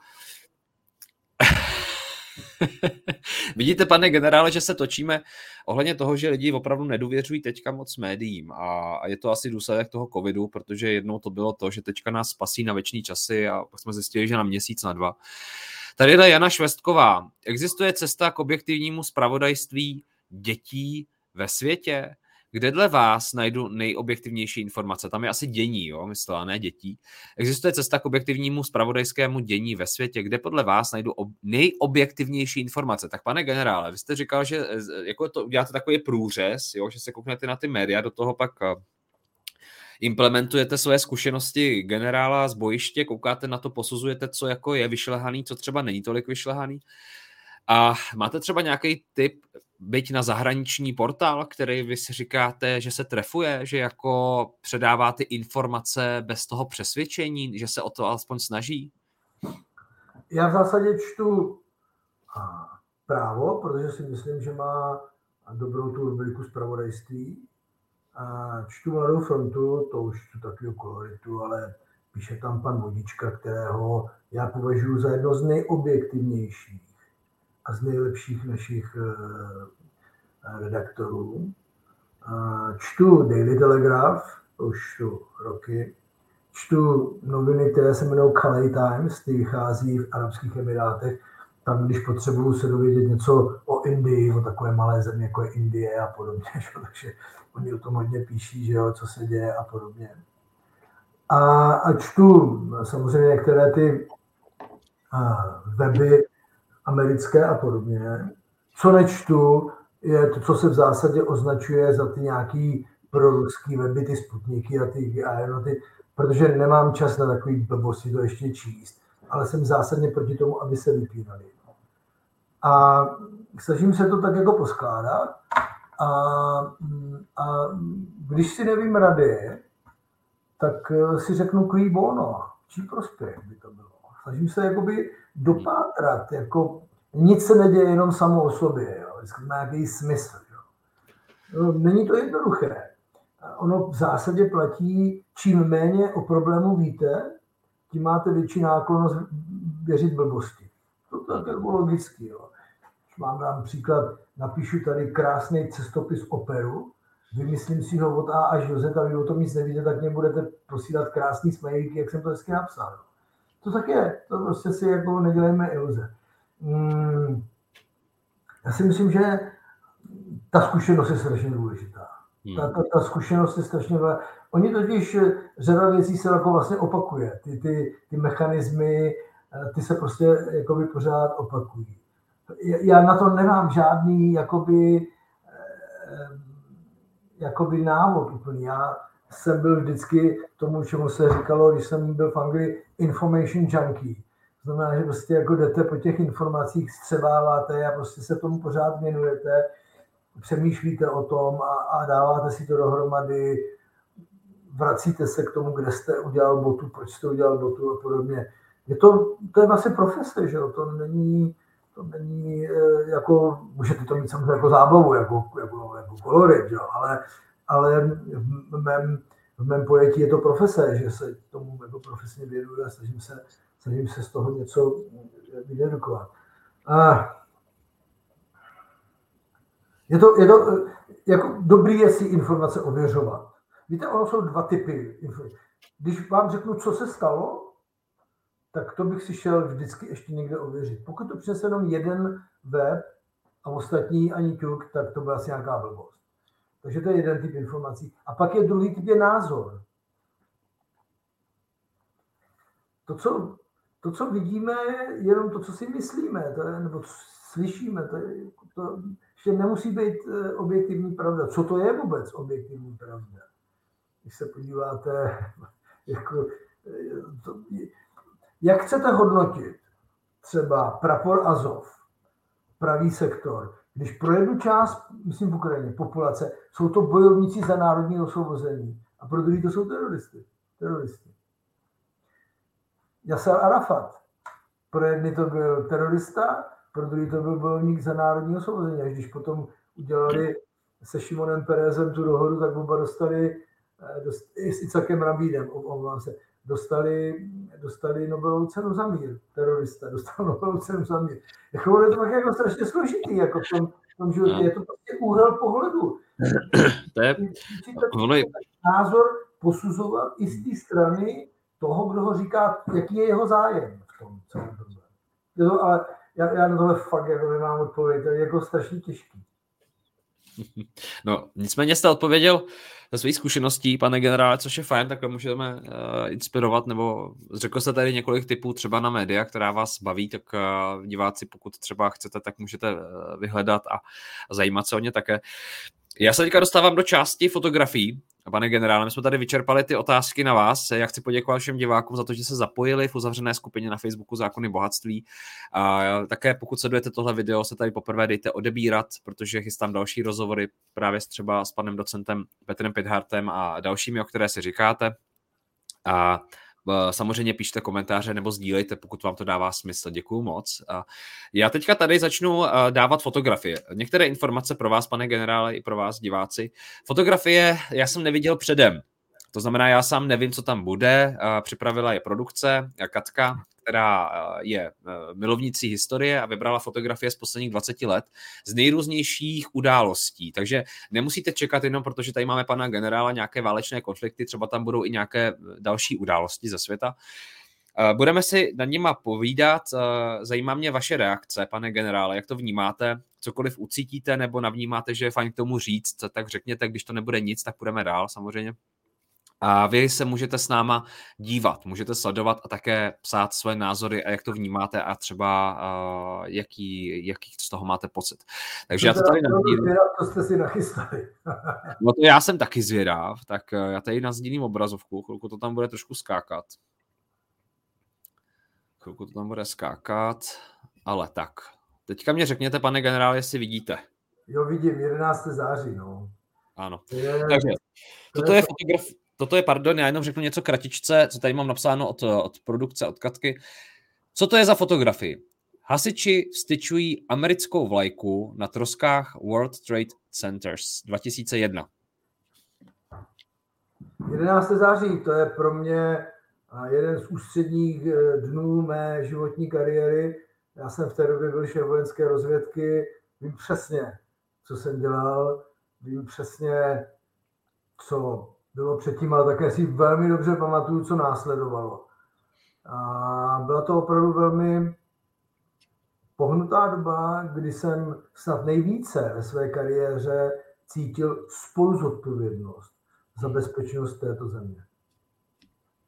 Vidíte, pane generále, že se točíme ohledně toho, že lidi opravdu nedůvěřují teďka moc médiím a je to asi důsledek toho covidu, protože jednou to bylo to, že teďka nás spasí na věčný časy a pak jsme zjistili, že na měsíc, na dva. Tady je Jana Švestková. Existuje cesta k objektivnímu spravodajství dětí ve světě? Kde dle vás najdu nejobjektivnější informace? Tam je asi dění, jo, myslela, ne dětí. Existuje cesta k objektivnímu spravodajskému dění ve světě, kde podle vás najdu ob- nejobjektivnější informace. Tak pane generále, vy jste říkal, že jako to uděláte takový průřez, jo, že se kouknete na ty média, do toho pak eh, implementujete svoje zkušenosti generála z bojiště, koukáte na to, posuzujete, co jako je vyšlehaný, co třeba není tolik vyšlehaný. A máte třeba nějaký tip, byť na zahraniční portál, který vy si říkáte, že se trefuje, že jako předává ty informace bez toho přesvědčení, že se o to alespoň snaží? Já v zásadě čtu právo, protože si myslím, že má dobrou tu rubriku zpravodajství. Čtu Mladou frontu, to už čtu takového koloritu, ale píše tam pan Vodička, kterého já považuji za jedno z nejobjektivnějších a z nejlepších našich eh, redaktorů. Čtu Daily Telegraph, už tu roky. Čtu noviny, které se jmenují Calais Times, ty vychází v Arabských Emirátech. Tam, když potřebuju se dovědět něco o Indii, o takové malé zemi, jako je Indie a podobně, že? takže oni o tom hodně píší, že jo, co se děje a podobně. A, a čtu samozřejmě některé ty a, weby, americké a podobně. Co nečtu, je to, co se v zásadě označuje za ty nějaký proruský weby, ty sputniky a ty aeroty, protože nemám čas na takový blbosti to ještě číst, ale jsem zásadně proti tomu, aby se vypínali. A snažím se to tak jako poskládat a, a když si nevím rady, tak si řeknu kví bono, čí prospěch by to bylo. Snažím se jakoby dopátrat, jako nic se neděje jenom samo o sobě, jo. vždycky má nějaký smysl. Jo. No, není to jednoduché. Ono v zásadě platí, čím méně o problému víte, tím máte větší náklonost věřit blbosti. To je jako logicky. Jo. Mám dám příklad, napíšu tady krásný cestopis operu, vymyslím si ho od A až do Z a vy o tom nic nevíte, tak mě budete posílat krásný smajlíky, jak jsem to hezky napsal. To tak je, to prostě si jako nedělejme iluze. Hmm, já si myslím, že ta zkušenost je strašně důležitá. Hmm. Ta, ta, ta zkušenost je strašně důležitá. Oni totiž, řada věcí se jako vlastně opakuje. Ty, ty, ty mechanismy, ty se prostě jakoby pořád opakují. Já na to nemám žádný jakoby, eh, jakoby návod úplně. Já jsem byl vždycky tomu, čemu se říkalo, když jsem byl v Anglii, information junkie. To znamená, že prostě jako jdete po těch informacích, střebáváte a prostě se tomu pořád věnujete, přemýšlíte o tom a, a dáváte si to dohromady, vracíte se k tomu, kde jste udělal botu, proč jste udělal botu a podobně. Je to, to je vlastně profese, že jo? To není, to není eh, jako, můžete to mít samozřejmě jako zábavu, jako, jako, jako kolorit, jo? Ale, ale v mém, v mém pojetí je to profese, že se tomu jako profesně věnuju a snažím se snažím se z toho něco vydedukovat. A je to, je to jako dobrý je si informace ověřovat. Víte, ono jsou dva typy. Když vám řeknu, co se stalo, tak to bych si šel vždycky ještě někde ověřit. Pokud to přinese jenom jeden web a ostatní ani tuk, tak to byla asi nějaká blbost. Takže to je jeden typ informací. A pak je druhý typ je názor. To, co, to, co vidíme, je jenom to, co si myslíme, to je, nebo co slyšíme. To, je, to ještě nemusí být eh, objektivní pravda. Co to je vůbec objektivní pravda? Když se podíváte, jako, eh, to, jak chcete hodnotit třeba prapor Azov, pravý sektor, když pro jednu část, myslím v Ukrajině, populace, jsou to bojovníci za národní osvobození a pro druhý to jsou teroristy. teroristy. Yasser Arafat. Pro jedny to byl terorista, pro druhý to byl bojovník za národní osvobození. Až když potom udělali se Šimonem Perezem tu dohodu, tak oba dostali, eh, dost, s Icakem Rabídem, omlouvám se, dostali, dostali Nobelovu cenu za mír. Terorista dostal Nobelovu cenu za mír. Jako je to tak jako strašně složitý, jako v tom, v tom životě. No. Je to prostě úhel pohledu. To je, názor posuzovat i z té strany toho, kdo ho říká, jaký je jeho zájem v tom celém problém. ale já, já na tohle fakt jako nemám odpověď, to je jako strašně těžký. No, nicméně jste odpověděl ze svých zkušeností, pane generále, což je fajn, tak můžeme uh, inspirovat, nebo řekl jste tady několik typů třeba na média, která vás baví, tak uh, diváci, pokud třeba chcete, tak můžete uh, vyhledat a, a zajímat se o ně také. Já se teďka dostávám do části fotografií. Pane generále, my jsme tady vyčerpali ty otázky na vás. Já chci poděkovat všem divákům za to, že se zapojili v uzavřené skupině na Facebooku Zákony bohatství. A také pokud sledujete tohle video, se tady poprvé dejte odebírat, protože chystám další rozhovory právě s třeba s panem docentem Petrem Pithartem a dalšími, o které si říkáte. A samozřejmě píšte komentáře nebo sdílejte, pokud vám to dává smysl. Děkuju moc. Já teďka tady začnu eh, dávat fotografie. Některé informace pro vás, pane generále, i pro vás, diváci. Fotografie já jsem neviděl předem. To znamená, já sám nevím, co tam bude. Připravila je produkce, Katka, která eh, je eh, milovnící historie a vybrala fotografie z posledních 20 let z nejrůznějších událostí. Takže nemusíte čekat jenom, protože tady máme pana generála nějaké válečné konflikty, třeba tam budou i nějaké eh, další události ze světa. Budeme si nad nima povídat. Zajímá mě vaše reakce, pane generále, jak to vnímáte? Cokoliv ucítíte nebo navnímáte, že je fajn k tomu říct, tak řekněte, když to nebude nic, tak půjdeme dál samozřejmě. A vy se můžete s náma dívat, můžete sledovat a také psát své názory a jak to vnímáte a třeba uh, jaký, jaký z toho máte pocit. Takže já to tady nazdílím. To jste si nachystali. no to já jsem taky zvědav, tak uh, já tady nazdílím obrazovku, chvilku to tam bude trošku skákat. Chvilku to tam bude skákat, ale tak. Teďka mě řekněte, pane generál, jestli vidíte. Jo, vidím, 11. září, no. Ano. Je, Takže toto je fotograf, toto je, pardon, já jenom řeknu něco kratičce, co tady mám napsáno od, od produkce, od Katky. Co to je za fotografii? Hasiči vstyčují americkou vlajku na troskách World Trade Centers 2001. 11. září, to je pro mě jeden z ústředních e, dnů mé životní kariéry. Já jsem v té době byl šéf vojenské rozvědky, vím přesně, co jsem dělal, vím přesně, co bylo předtím, ale také si velmi dobře pamatuju, co následovalo. A byla to opravdu velmi pohnutá doba, kdy jsem snad nejvíce ve své kariéře cítil spolu zodpovědnost za bezpečnost této země.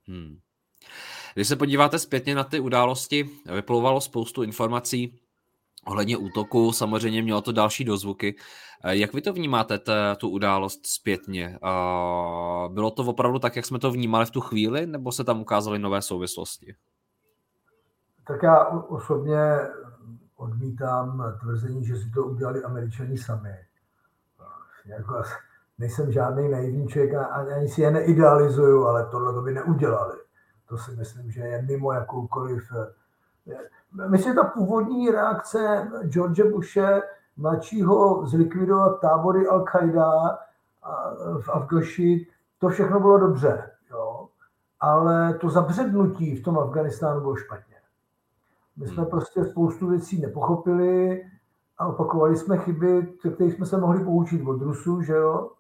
Hmm. Když se podíváte zpětně na ty události, vyplouvalo spoustu informací ohledně útoku, samozřejmě mělo to další dozvuky. Eh, jak vy to vnímáte, t- tu událost zpětně? Bylo to opravdu tak, jak jsme to vnímali v tu chvíli, nebo se tam ukázaly nové souvislosti? Tak já osobně odmítám tvrzení, že si to udělali američani sami. Jako, nejsem žádný naivní člověk a ani si je neidealizuju, ale tohle to by neudělali. To si myslím, že je mimo jakoukoliv Myslím, ta původní reakce George Bushe, mladšího zlikvidovat tábory Al-Qaida v Afgaši, to všechno bylo dobře. Jo? Ale to zabřednutí v tom Afganistánu bylo špatně. My jsme hmm. prostě spoustu věcí nepochopili a opakovali jsme chyby, které jsme se mohli poučit od Rusů, že jo?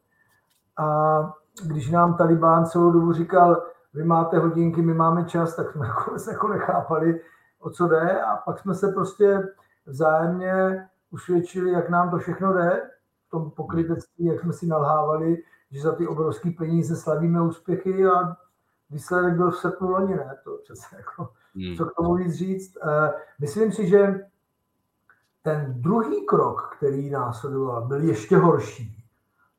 A když nám Talibán celou dobu říkal, vy máte hodinky, my máme čas, tak jsme jako, jako nechápali, o co jde a pak jsme se prostě vzájemně usvědčili, jak nám to všechno jde v tom pokrytectví, jak jsme si nalhávali, že za ty obrovské peníze slavíme úspěchy a výsledek byl v srpnu loni, ne? To přece jako, hmm. co k tomu víc říct. Uh, myslím si, že ten druhý krok, který následoval, byl ještě horší.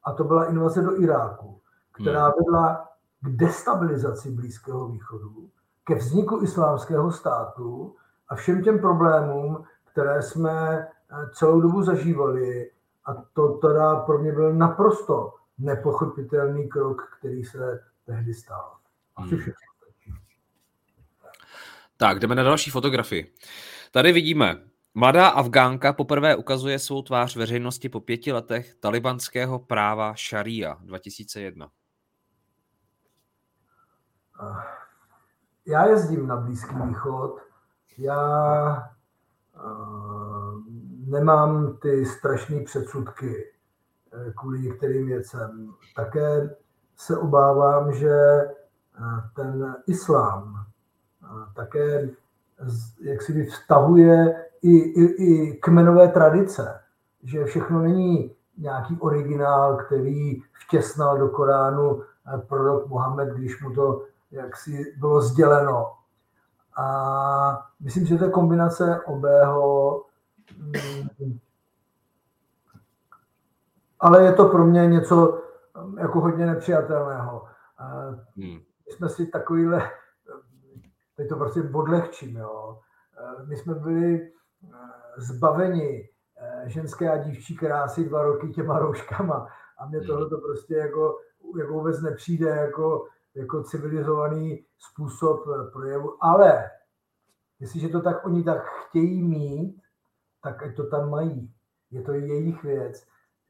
A to byla invaze do Iráku, která hmm. vedla k destabilizaci Blízkého východu, ke vzniku islámského státu a všem těm problémům, které jsme eh, celou dobu zažívali. A to teda pro mě byl naprosto nepochopitelný krok, který se tehdy stal. Asi hmm. Tak, jdeme na další fotografii. Tady vidíme Mladá Afgánka poprvé ukazuje svou tvář veřejnosti po pěti letech talibanského práva šaria 2001. Já jezdím na Blízký východ. Já uh, nemám ty strašné předsudky eh, kvůli některým věcem. Také se obávám, že eh, ten islám také jak si vztahuje i, i, i kmenové tradice, že všechno není nějaký originál, který vtěsnal do Koránu prorok Mohamed, když mu to jaksi bylo sděleno. A myslím, že to je kombinace obého, mm, ale je to pro mě něco mm, jako hodně nepřijatelného. Hmm. My jsme si takovýhle, teď to prostě odlehčím, jo. My jsme byli zbaveni eh, ženské a dívčí krásy dva roky těma rouškama. A mně hmm. tohle to prostě jako, jako vůbec nepřijde jako, jako civilizovaný způsob eh, projevu. Ale jestliže to tak oni tak chtějí mít, tak ať to tam mají. Je to jejich věc.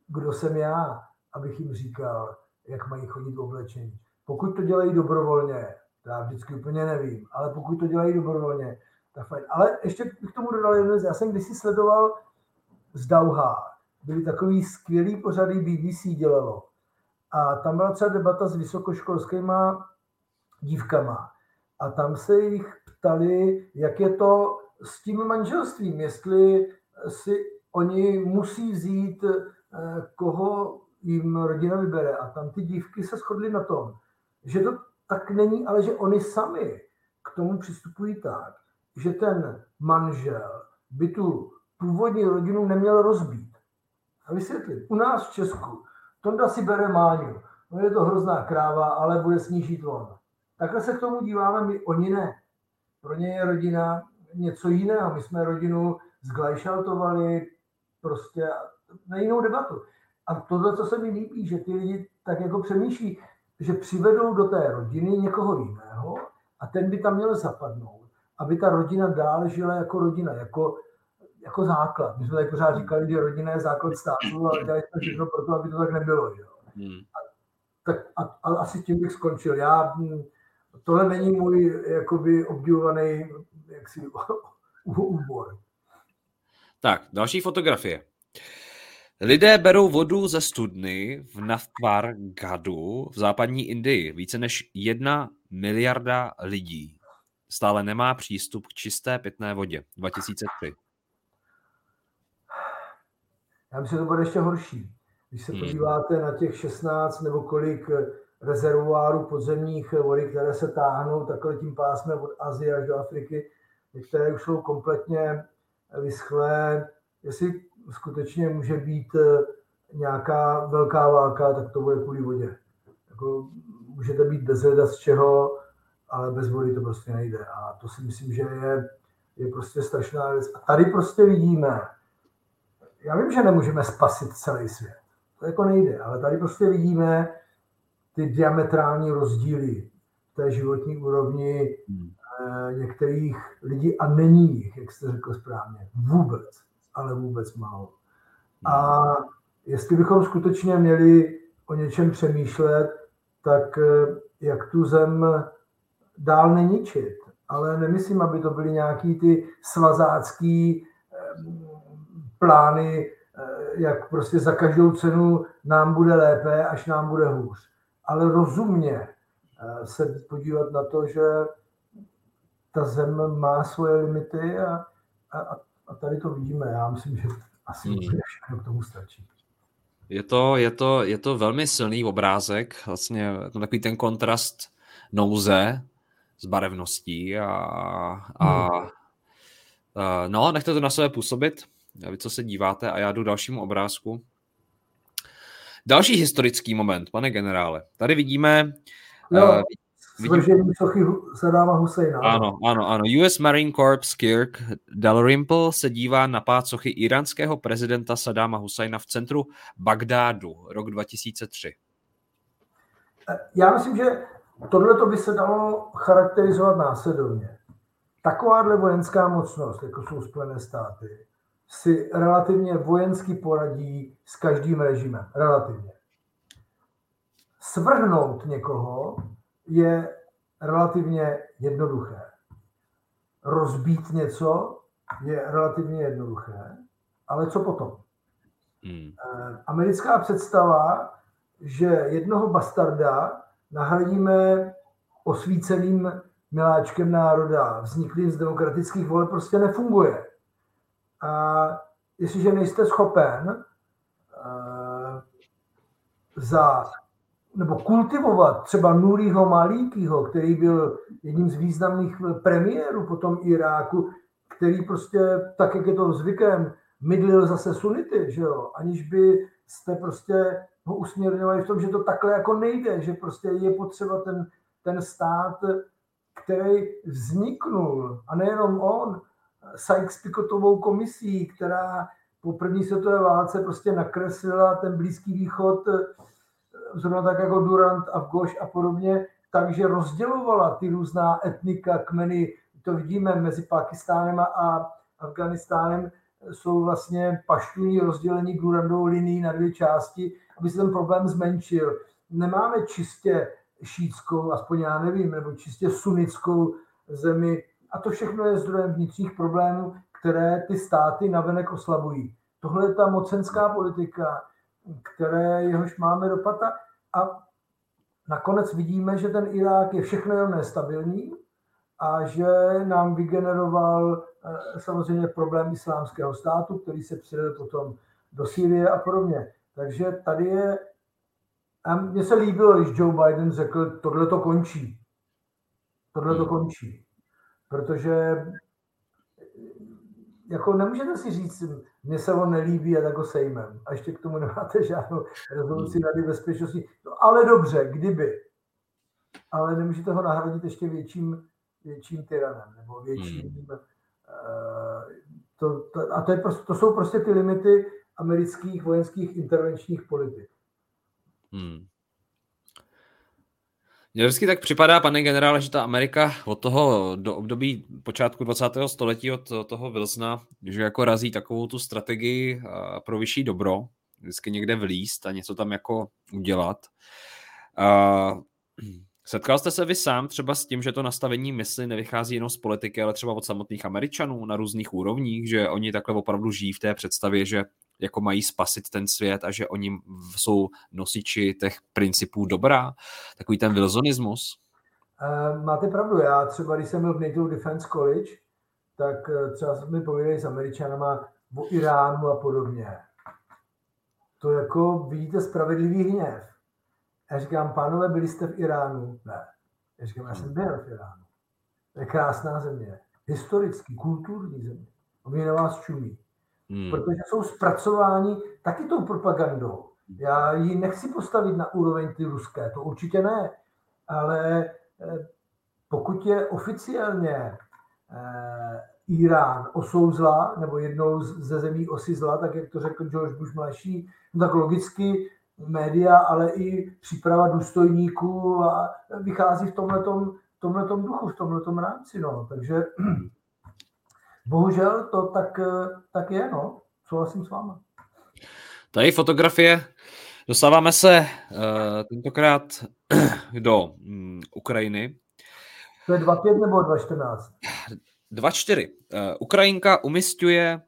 Kdo jsem já, abych jim říkal, jak mají chodit oblečení. Pokud to dělají dobrovolně, já vždycky úplně nevím, ale pokud to dělají dobrovolně, tak fajn. Ale ještě bych tomu dodal jednu. Já jsem kdysi sledoval z Dauha. Byly takový skvělý pořady BBC dělalo. A tam byla třeba debata s vysokoškolskýma dívkama. A tam se jich ptali, jak je to s tím manželstvím, jestli si oni musí vzít, eh, koho jim rodina vybere. A tam ty dívky se shodly na tom, že to tak není, ale že oni sami k tomu přistupují tak, že ten manžel by tu původní rodinu neměl rozbít. A vysvětlit. U nás v Česku Tonda si bere Máňu. No je to hrozná kráva, ale bude snížit on. Takhle se k tomu díváme my, oni ne. Pro ně je rodina něco jiného. My jsme rodinu zglajšaltovali prostě na jinou debatu. A tohle, co se mi líbí, že ty lidi tak jako přemýšlí, že přivedou do té rodiny někoho jiného a ten by tam měl zapadnout aby ta rodina dál žila jako rodina, jako, jako základ. My jsme tady pořád říkali, že rodina je základ státu, ale dělali jsme všechno pro to, aby to tak nebylo. Že? Hmm. A, tak a, a, asi tím bych skončil. Já, hm, tohle není můj jakoby obdivovaný jaksi, úbor. Tak, další fotografie. Lidé berou vodu ze studny v Naftvar Gadu v západní Indii. Více než jedna miliarda lidí stále nemá přístup k čisté pitné vodě. 2003. Já myslím, že to bude ještě horší. Když se hmm. podíváte na těch 16 nebo kolik rezervoárů podzemních vody, které se táhnou takhle tím pásmem od Azie až do Afriky, některé už jsou kompletně vyschlé. Jestli skutečně může být nějaká velká válka, tak to bude kvůli vodě. Jako, můžete být bez leda z čeho, ale bez vody to prostě nejde. A to si myslím, že je, je prostě strašná věc. A tady prostě vidíme, já vím, že nemůžeme spasit celý svět, to jako nejde, ale tady prostě vidíme ty diametrální rozdíly v té životní úrovni hmm. Eh, některých lidí a není jich, jak jste řekl správně, vůbec, ale vůbec málo. A jestli bychom skutečně měli o něčem přemýšlet, tak eh, jak tu zem dál neničit. Ale nemyslím, aby to byly nějaký ty svazácký plány, eh, jak prostě za každou cenu nám bude lépe, až nám bude hůř. Ale rozumně eh, se podívat na to, že ta zem má svoje limity a, a, a tady to vidíme. Já myslím, že asi hmm. všechno k tomu stačí. Je to, je, to, je to velmi silný obrázek, vlastně to takový ten kontrast nouze s barevností a, a, hmm. a no, nechte to na sebe působit, vy co se díváte a já jdu dalšímu obrázku. Další historický moment, pane generále. Tady vidíme... No, uh, svržení sochy Sadáma Husejna. Ano, ano, ano. US Marine Corps Kirk Dalrymple se dívá na pád sochy iránského prezidenta Sadáma Husajna v centru Bagdádu, rok 2003. Já myslím, že tohle to by se dalo charakterizovat následovně. Takováhle vojenská mocnost, jako jsou Spojené státy, si relativně vojensky poradí s každým režimem. Relativně. Svrhnout někoho je relativně jednoduché. Rozbít něco je relativně jednoduché, ale co potom? Hmm. Eh, americká představa, že jednoho bastarda nahradíme osvíceným miláčkem národa, vzniklým z demokratických voleb, prostě nefunguje. A jestliže nejste schopen uh, za nebo kultivovat třeba Nuriho Malíkyho, který byl jedním z významných premiérů potom Iráku, který prostě, tak jak je to zvykem, mydlil zase sunity, že jo, aniž by jste prostě ho usměrňovali v tom, že to takhle jako nejde, že prostě je potřeba ten, ten stát, který vzniknul, a nejenom on, Sykes-Picotovou komisí, která po první světové válce prostě nakreslila ten Blízký východ zrovna tak jako Durant a Goš a podobně, takže rozdělovala ty různá etnika, kmeny, to vidíme mezi Pakistánem a Afganistánem, jsou vlastně paštuni rozdělení Durandovou linií na dvě části, aby se ten problém zmenšil. Nemáme čistě šítskou, aspoň já nevím, nebo čistě sunickou zemi. A to všechno je zdrojem vnitřních problémů, které ty státy navenek oslabují. Tohle je ta mocenská politika, které jehož máme dopad. A nakonec vidíme, že ten Irák je všechno jenom nestabilní a že nám vygeneroval eh, samozřejmě problém islámského státu, který se přidal potom do Sýrie a podobně. Takže tady je, a mně se líbilo, když Joe Biden řekl, tohle to končí. Tohle to hmm. končí. Protože jako nemůžete si říct, mně se on nelíbí a tak ho sejmem. A ještě k tomu nemáte žádnou rezoluci Rady bezpečnosti. No, ale dobře, kdyby. Ale nemůžete ho nahradit ještě větším, větším tyranem nebo větším... Hmm. Uh, to, to, a to, je prostě, to jsou prostě ty limity amerických vojenských intervenčních politik. Hmm. Mně vždycky tak připadá, pane generále, že ta Amerika od toho do období počátku 20. století, od toho Wilsona, že jako razí takovou tu strategii pro vyšší dobro, vždycky někde vlíst a něco tam jako udělat. A setkal jste se vy sám třeba s tím, že to nastavení mysli nevychází jenom z politiky, ale třeba od samotných Američanů na různých úrovních, že oni takhle opravdu žijí v té představě, že jako mají spasit ten svět a že oni jsou nosiči těch principů dobrá, takový ten wilsonismus? Eh, máte pravdu, já třeba, když jsem byl v NATO Defense College, tak eh, třeba jsme povídali s Američanama o Iránu a podobně. To jako vidíte spravedlivý hněv. Já říkám, pánové, byli jste v Iránu? Ne. Já říkám, já jsem byl v Iránu. To je krásná země. Historický, kulturní země. Oni na vás čumí. Hmm. Protože jsou zpracováni taky tou propagandou. Já ji nechci postavit na úroveň ty ruské, to určitě ne. Ale eh, pokud je oficiálně eh, Irán osou zla, nebo jednou ze zemí osy zla, tak jak to řekl George Bush mladší, no tak logicky média, ale i příprava důstojníků a vychází v tomhletom, tomhletom duchu, v tomhletom rámci. No. Takže Bohužel to tak, tak je, no. Souhlasím s váma. Tady fotografie. Dostáváme se uh, tentokrát do um, Ukrajiny. To je 2.5 nebo 2.14? 2.4. Uh, Ukrajinka umistuje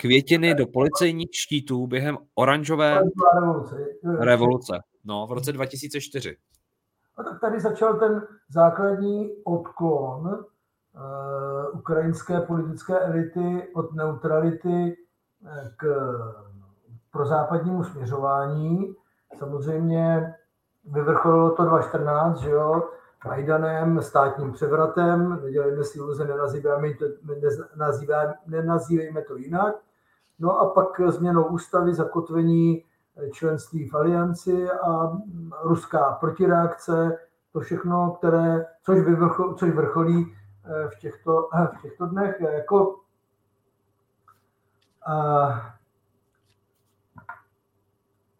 květiny do policejních štítů během oranžové revoluce. revoluce. No, v roce 2004. A tak tady začal ten základní odklon ukrajinské politické elity od neutrality eh, k pro západnímu směřování. Samozřejmě vyvrcholilo to 2014, že jo, Majdanem, státním převratem, nedělejme si iluze, nenazýváme to, nenazýváme, nenazývejme to jinak. No a pak změnou ústavy, zakotvení členství v alianci a ruská protireakce, to všechno, které, což, vyvrchol, což vrcholí eh, v těchto, eh, v těchto dnech. Jako, a,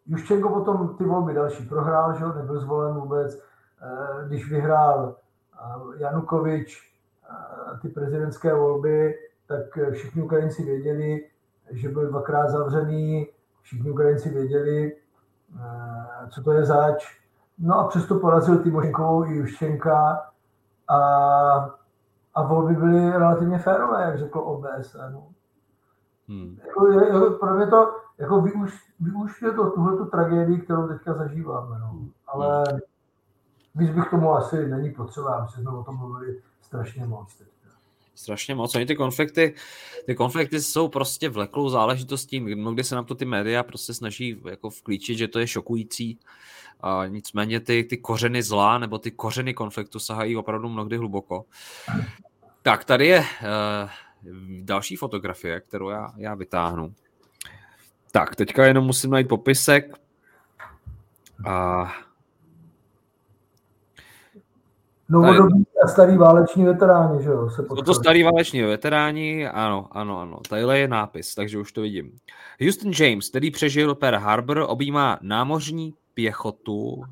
Juščenko potom ty volby další prohrál, že nebyl zvolen vůbec. Eh, když vyhrál Janukovič ty prezidentské volby, tak všichni Ukrajinci věděli, že byl dvakrát zavřený, všichni Ukrajinci věděli, co to je zač, No a přesto porazil Timošenkovou i Juščenka a, a volby byly relativně férové, jak řekl OBS. No. Hmm. Jako, jako, pro mě to, jako je to tuhle tu tragédii, kterou teďka zažíváme. No. Ale hmm. víc bych tomu asi není potřeba, protože jsme o tom mluvili strašně moc. Teď strašně moc. Oni ty konflikty, ty konflikty jsou prostě vleklou záležitostí. Mnohdy se nám to ty média prostě snaží jako vklíčit, že to je šokující. A nicméně ty, ty kořeny zla nebo ty kořeny konfliktu sahají opravdu mnohdy hluboko. Tak, tady je uh, další fotografie, kterou já, já vytáhnu. Tak, teďka jenom musím najít popisek. A Novodobí a starý váleční veteráni, že jo? Se Jsou to starý váleční veteráni, ano, ano, ano. Tadyhle je nápis, takže už to vidím. Houston James, který přežil Pearl Harbor, objímá námořní pěchotu,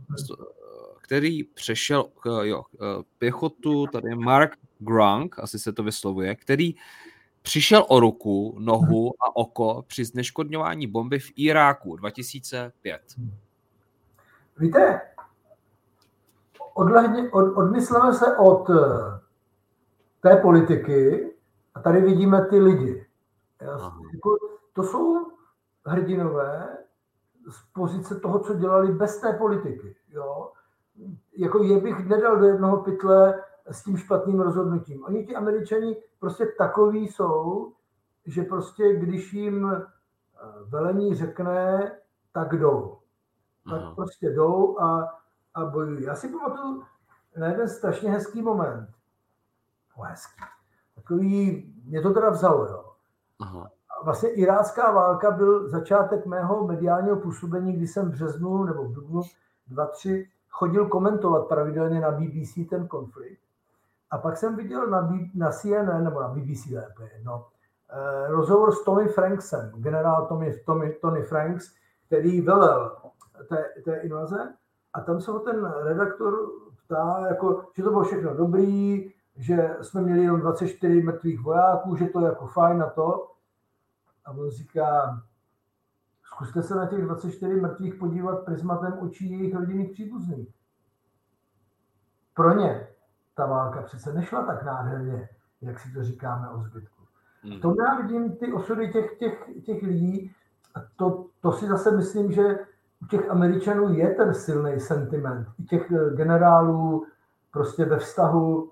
který přešel, jo, pěchotu, tady je Mark Grunk, asi se to vyslovuje, který přišel o ruku, nohu a oko při zneškodňování bomby v Iráku 2005. Víte, odlehně, od, odmysleme se od eh, té politiky a tady vidíme ty lidi. Jako, to jsou hrdinové z pozice toho, co dělali bez té politiky. Jo? Jako je bych nedal do jednoho pytle s tím špatným rozhodnutím. Oni ti američani prostě takový jsou, že prostě když jim eh, velení řekne, tak jdou. Tak Aha. prostě jdou a a bojují. Já si pamatuju na jeden strašně hezký moment. O, hezký. Takový, mě to teda vzalo, jo. Aha. Vlastně irácká válka byl začátek mého mediálního působení, kdy jsem v březnu nebo v dubnu 2-3 chodil komentovat pravidelně na BBC ten konflikt. A pak jsem viděl na, B, na CNN, nebo na BBC lépe, no, rozhovor s Tommy Franksem, generál Tommy, Tommy, Tony Franks, který velel té, té invaze a tam se ho ten redaktor ptá, jako, že to bylo všechno dobrý, že jsme měli jenom 24 mrtvých vojáků, že to je jako fajn na to. A on říká, zkuste se na těch 24 mrtvých podívat prismatem očí jejich rodinných příbuzných. Pro ně ta válka přece nešla tak nádherně, jak si to říkáme o zbytku. V hmm. tom já vidím ty osudy těch, těch, těch lidí a to, to si zase myslím, že u těch Američanů je ten silný sentiment. I těch eh, generálů prostě ve vztahu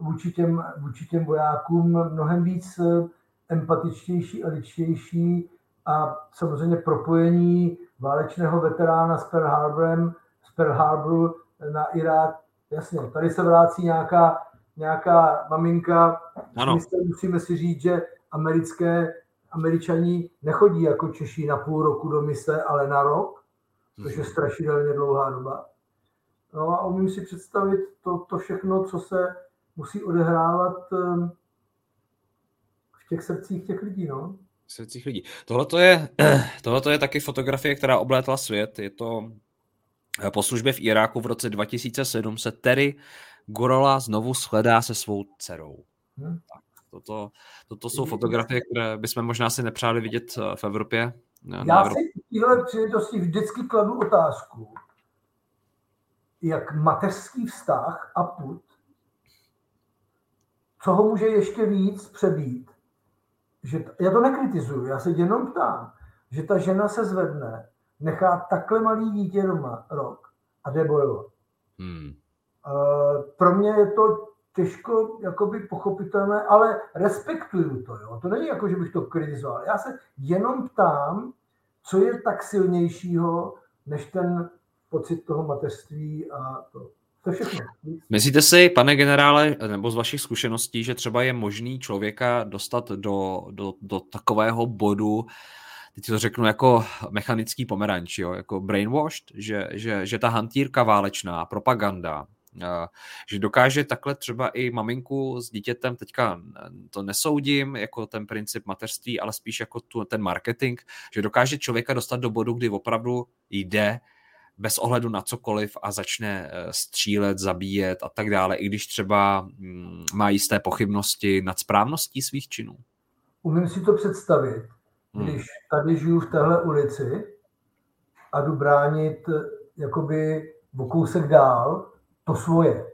vůči těm, vůči těm vojákům mnohem víc eh, empatičtější a ličtější a samozřejmě propojení válečného veterána s Pearl Harborem, z Pearl Harboru na Irák. Jasně, tady se vrací nějaká, nějaká maminka. Ano. Musíme, musíme si říct, že americké, američani nechodí jako Češi na půl roku do mise, ale na rok což je strašidelně dlouhá doba. No a umím si představit to, to všechno, co se musí odehrávat ehm, v těch srdcích těch lidí. No. V srdcích lidí. Tohle je, tohleto je taky fotografie, která oblétla svět. Je to eh, po službě v Iráku v roce 2007 se Terry Gorola znovu shledá se svou dcerou. Hmm. Tak, toto, toto jsou fotografie, které bychom možná si nepřáli vidět eh, v Evropě. Já na si v téhle příležitosti vždycky kladu otázku, jak mateřský vztah a put, co ho může ještě víc přebít. Že, já to nekritizuju, já se jenom ptám, že ta žena se zvedne, nechá takhle malý dítě doma rok a jde bojovat. Hmm. Uh, pro mě je to těžko jakoby pochopitelné, ale respektuju to. Jo. To není jako, že bych to kritizoval. Já se jenom ptám, co je tak silnějšího, než ten pocit toho mateřství a to. To všechno. Myslíte si, pane generále, nebo z vašich zkušeností, že třeba je možný člověka dostat do, do, do takového bodu, teď to řeknu jako mechanický pomeranč, jo, jako brainwashed, že, že, že ta hantýrka válečná, propaganda, že dokáže takhle třeba i maminku s dítětem, teďka to nesoudím jako ten princip mateřství, ale spíš jako tu, ten marketing, že dokáže člověka dostat do bodu, kdy opravdu jde bez ohledu na cokoliv a začne eh, střílet, zabíjet a tak dále, i když třeba mm, má jisté pochybnosti nad správností svých činů. Umím si to představit, hmm. když tady žiju v téhle ulici a jdu bránit eh, jakoby o kousek dál to svoje.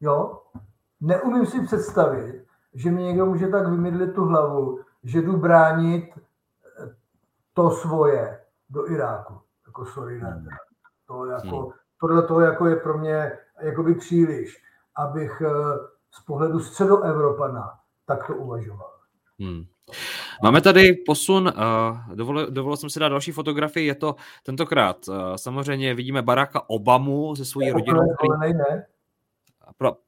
Jo? Neumím si představit, že mi někdo může tak vymydlit tu hlavu, že jdu bránit eh, to svoje do Iráku. Jako sorry, ne. To jako, hmm. tohle to jako je pro mě jakoby příliš, abych eh, z pohledu středoevropana takto uvažoval. Hmm. Máme tady posun, uh, dovolil, dovolil jsem si dát další fotografii, je to tentokrát, uh, samozřejmě vidíme Baracka Obamu se svojí rodinou. Který...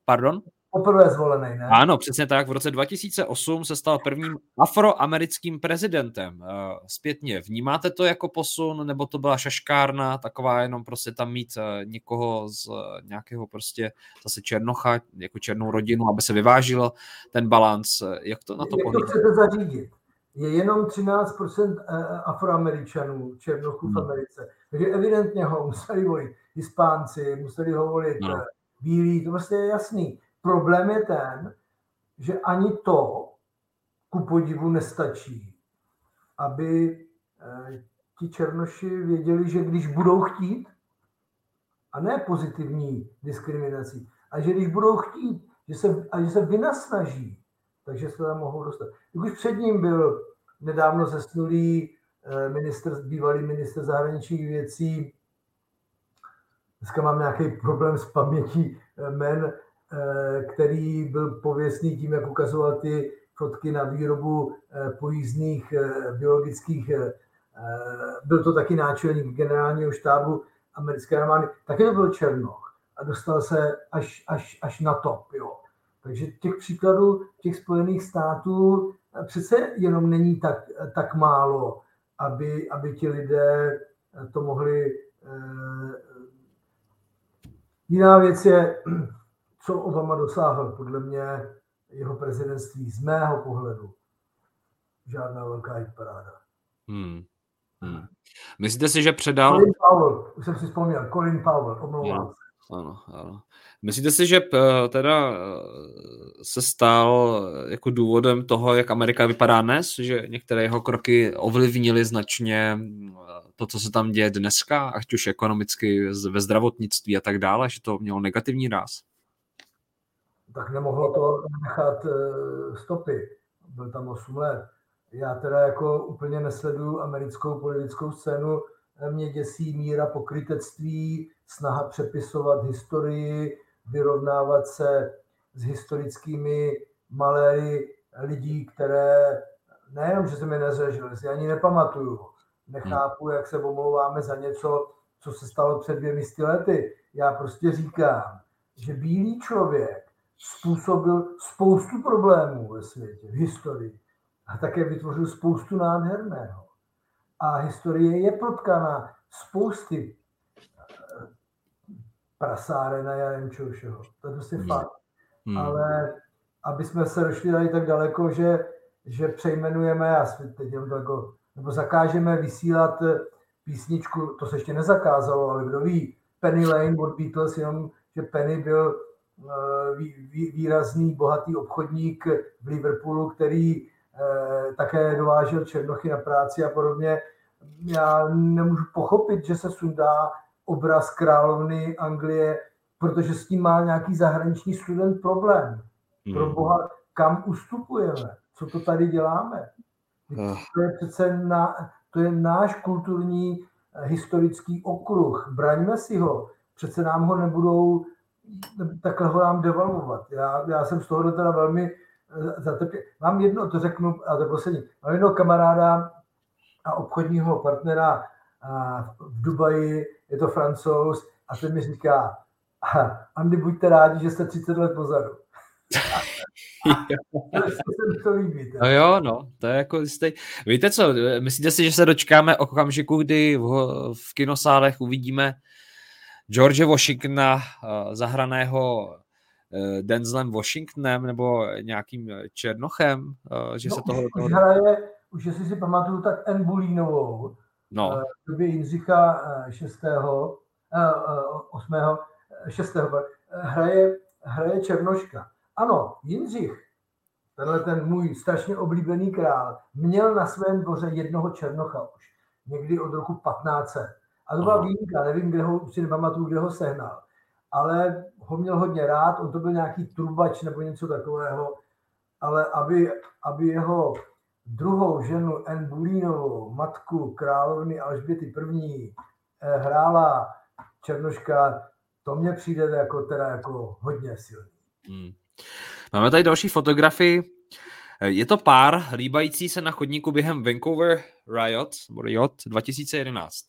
Pardon? Poprvé zvolený, ne? Ano, přesně tak. V roce 2008 se stal prvním afroamerickým prezidentem. Uh, zpětně, vnímáte to jako posun, nebo to byla šaškárna, taková jenom prostě tam mít uh, někoho z uh, nějakého prostě zase černocha, jako černou rodinu, aby se vyvážil ten balans. Jak to na to Jak to chcete zařídit? Je jenom 13% afroameričanů, černochů v hmm. Americe. Takže evidentně ho museli volit Hispánci, museli ho volit no. bílí, to vlastně je jasný. Problém je ten, že ani to ku podivu nestačí, aby eh, ti černoši věděli, že když budou chtít, a ne pozitivní diskriminací, a že když budou chtít, že se, a že se vynasnaží, takže se tam mohou dostat. Už před ním byl nedávno zesnulý eh, minister, bývalý minister zahraničních věcí, dneska mám nějaký problém s pamětí eh, men, Eh, který byl pověstný tím, jak ukazoval ty fotky na výrobu eh, pojízdných eh, biologických. Byl to taky náčelník generálního štábu americké armády. Taky to byl Černoch a dostal se až, až, až na top. Jo. Takže těch příkladů těch Spojených států přece jenom není tak, tak málo, aby, aby ti lidé to mohli. Jiná věc je, co Obama dosáhl, podle mě jeho prezidentství z mého pohledu žádná velká paráda. Hmm. Hmm. Myslíte si, že předal... Colin Powell, už jsem si vzpomněl, Colin Powell, omlouvám se. Ano, ano. Myslíte si, že eh, teda eh, se stal jako důvodem toho, jak Amerika vypadá dnes, že některé jeho kroky ovlivnily značně eh, to, co se tam děje dneska, ať už ekonomicky, ve zdravotnictví a tak dále, že to mělo negativní ráz? Tak nemohlo to nechat eh, stopy. Byl tam 8 let. Já teda jako úplně nesleduju americkou politickou scénu. Mě děsí míra pokrytectví, snaha přepisovat historii, vyrovnávat se s historickými maléry lidí, které nejenom, že se mi nezažili, si ani nepamatuju. Nechápu, jak se omlouváme za něco, co se stalo před dvěmi lety. Já prostě říkám, že bílý člověk způsobil spoustu problémů ve světě, v historii. A také vytvořil spoustu nádherného. A historie je protkaná spousty eh, prasáren a Jarenčo všeho. To je prostě hmm. fakt. Hmm. Ale aby jsme se došli tady tak daleko, že, že přejmenujeme, já teď jenom jako, nebo zakážeme vysílat eh, písničku, to se ještě nezakázalo, ale kdo ví, Penny Lane od Beatles, jenom že Penny byl výrazný, bohatý obchodník v Liverpoolu, který eh, také dovážel černochy na práci a podobně. Já nemůžu pochopit, že se sundá obraz královny Anglie, protože s tím má nějaký zahraniční student problém. Pro hmm. boha, kam ustupujeme? Co to tady děláme? Ah. To je přece na, to je náš kulturní eh, historický okruh. Braňme si ho. Přece nám ho nebudou takhle ho nám devalvovat. Já, já jsem z toho teda velmi eh, zatrpěl. Mám jedno, to řeknu, a to poslední, mám jednoho kamaráda, a obchodního partnera v Dubaji, je to francouz, a ten mi říká, Andy, buďte rádi, že jste 30 let pozadu. No jo, no, to je jako jistý. Víte co, myslíte si, že se dočkáme okamžiku, kdy v, v kinosálech uvidíme George Washingtona uh, zahraného uh, Denzlem Washingtonem nebo nějakým Černochem, uh, že no, se toho... Už, toho... hraje, už jestli si pamatuju, tak Anne Bulínovou, no. v době Jindřicha 6. Uh, 8. 6. hraje, hraje Černoška. Ano, Jindřich, tenhle ten můj strašně oblíbený král, měl na svém dvoře jednoho Černocha už, někdy od roku 15. A to byla výjimka, nevím, kde ho, si nepamatuju, kde ho sehnal. Ale ho měl hodně rád, on to byl nějaký trubač nebo něco takového, ale aby, aby jeho druhou ženu N. Bulínovou, matku královny Alžběty I. Eh, hrála Černoška, to mně přijde jako teda jako hodně silný. Hmm. Máme tady další fotografii. Je to pár líbající se na chodníku během Vancouver Riot, Riot 2011.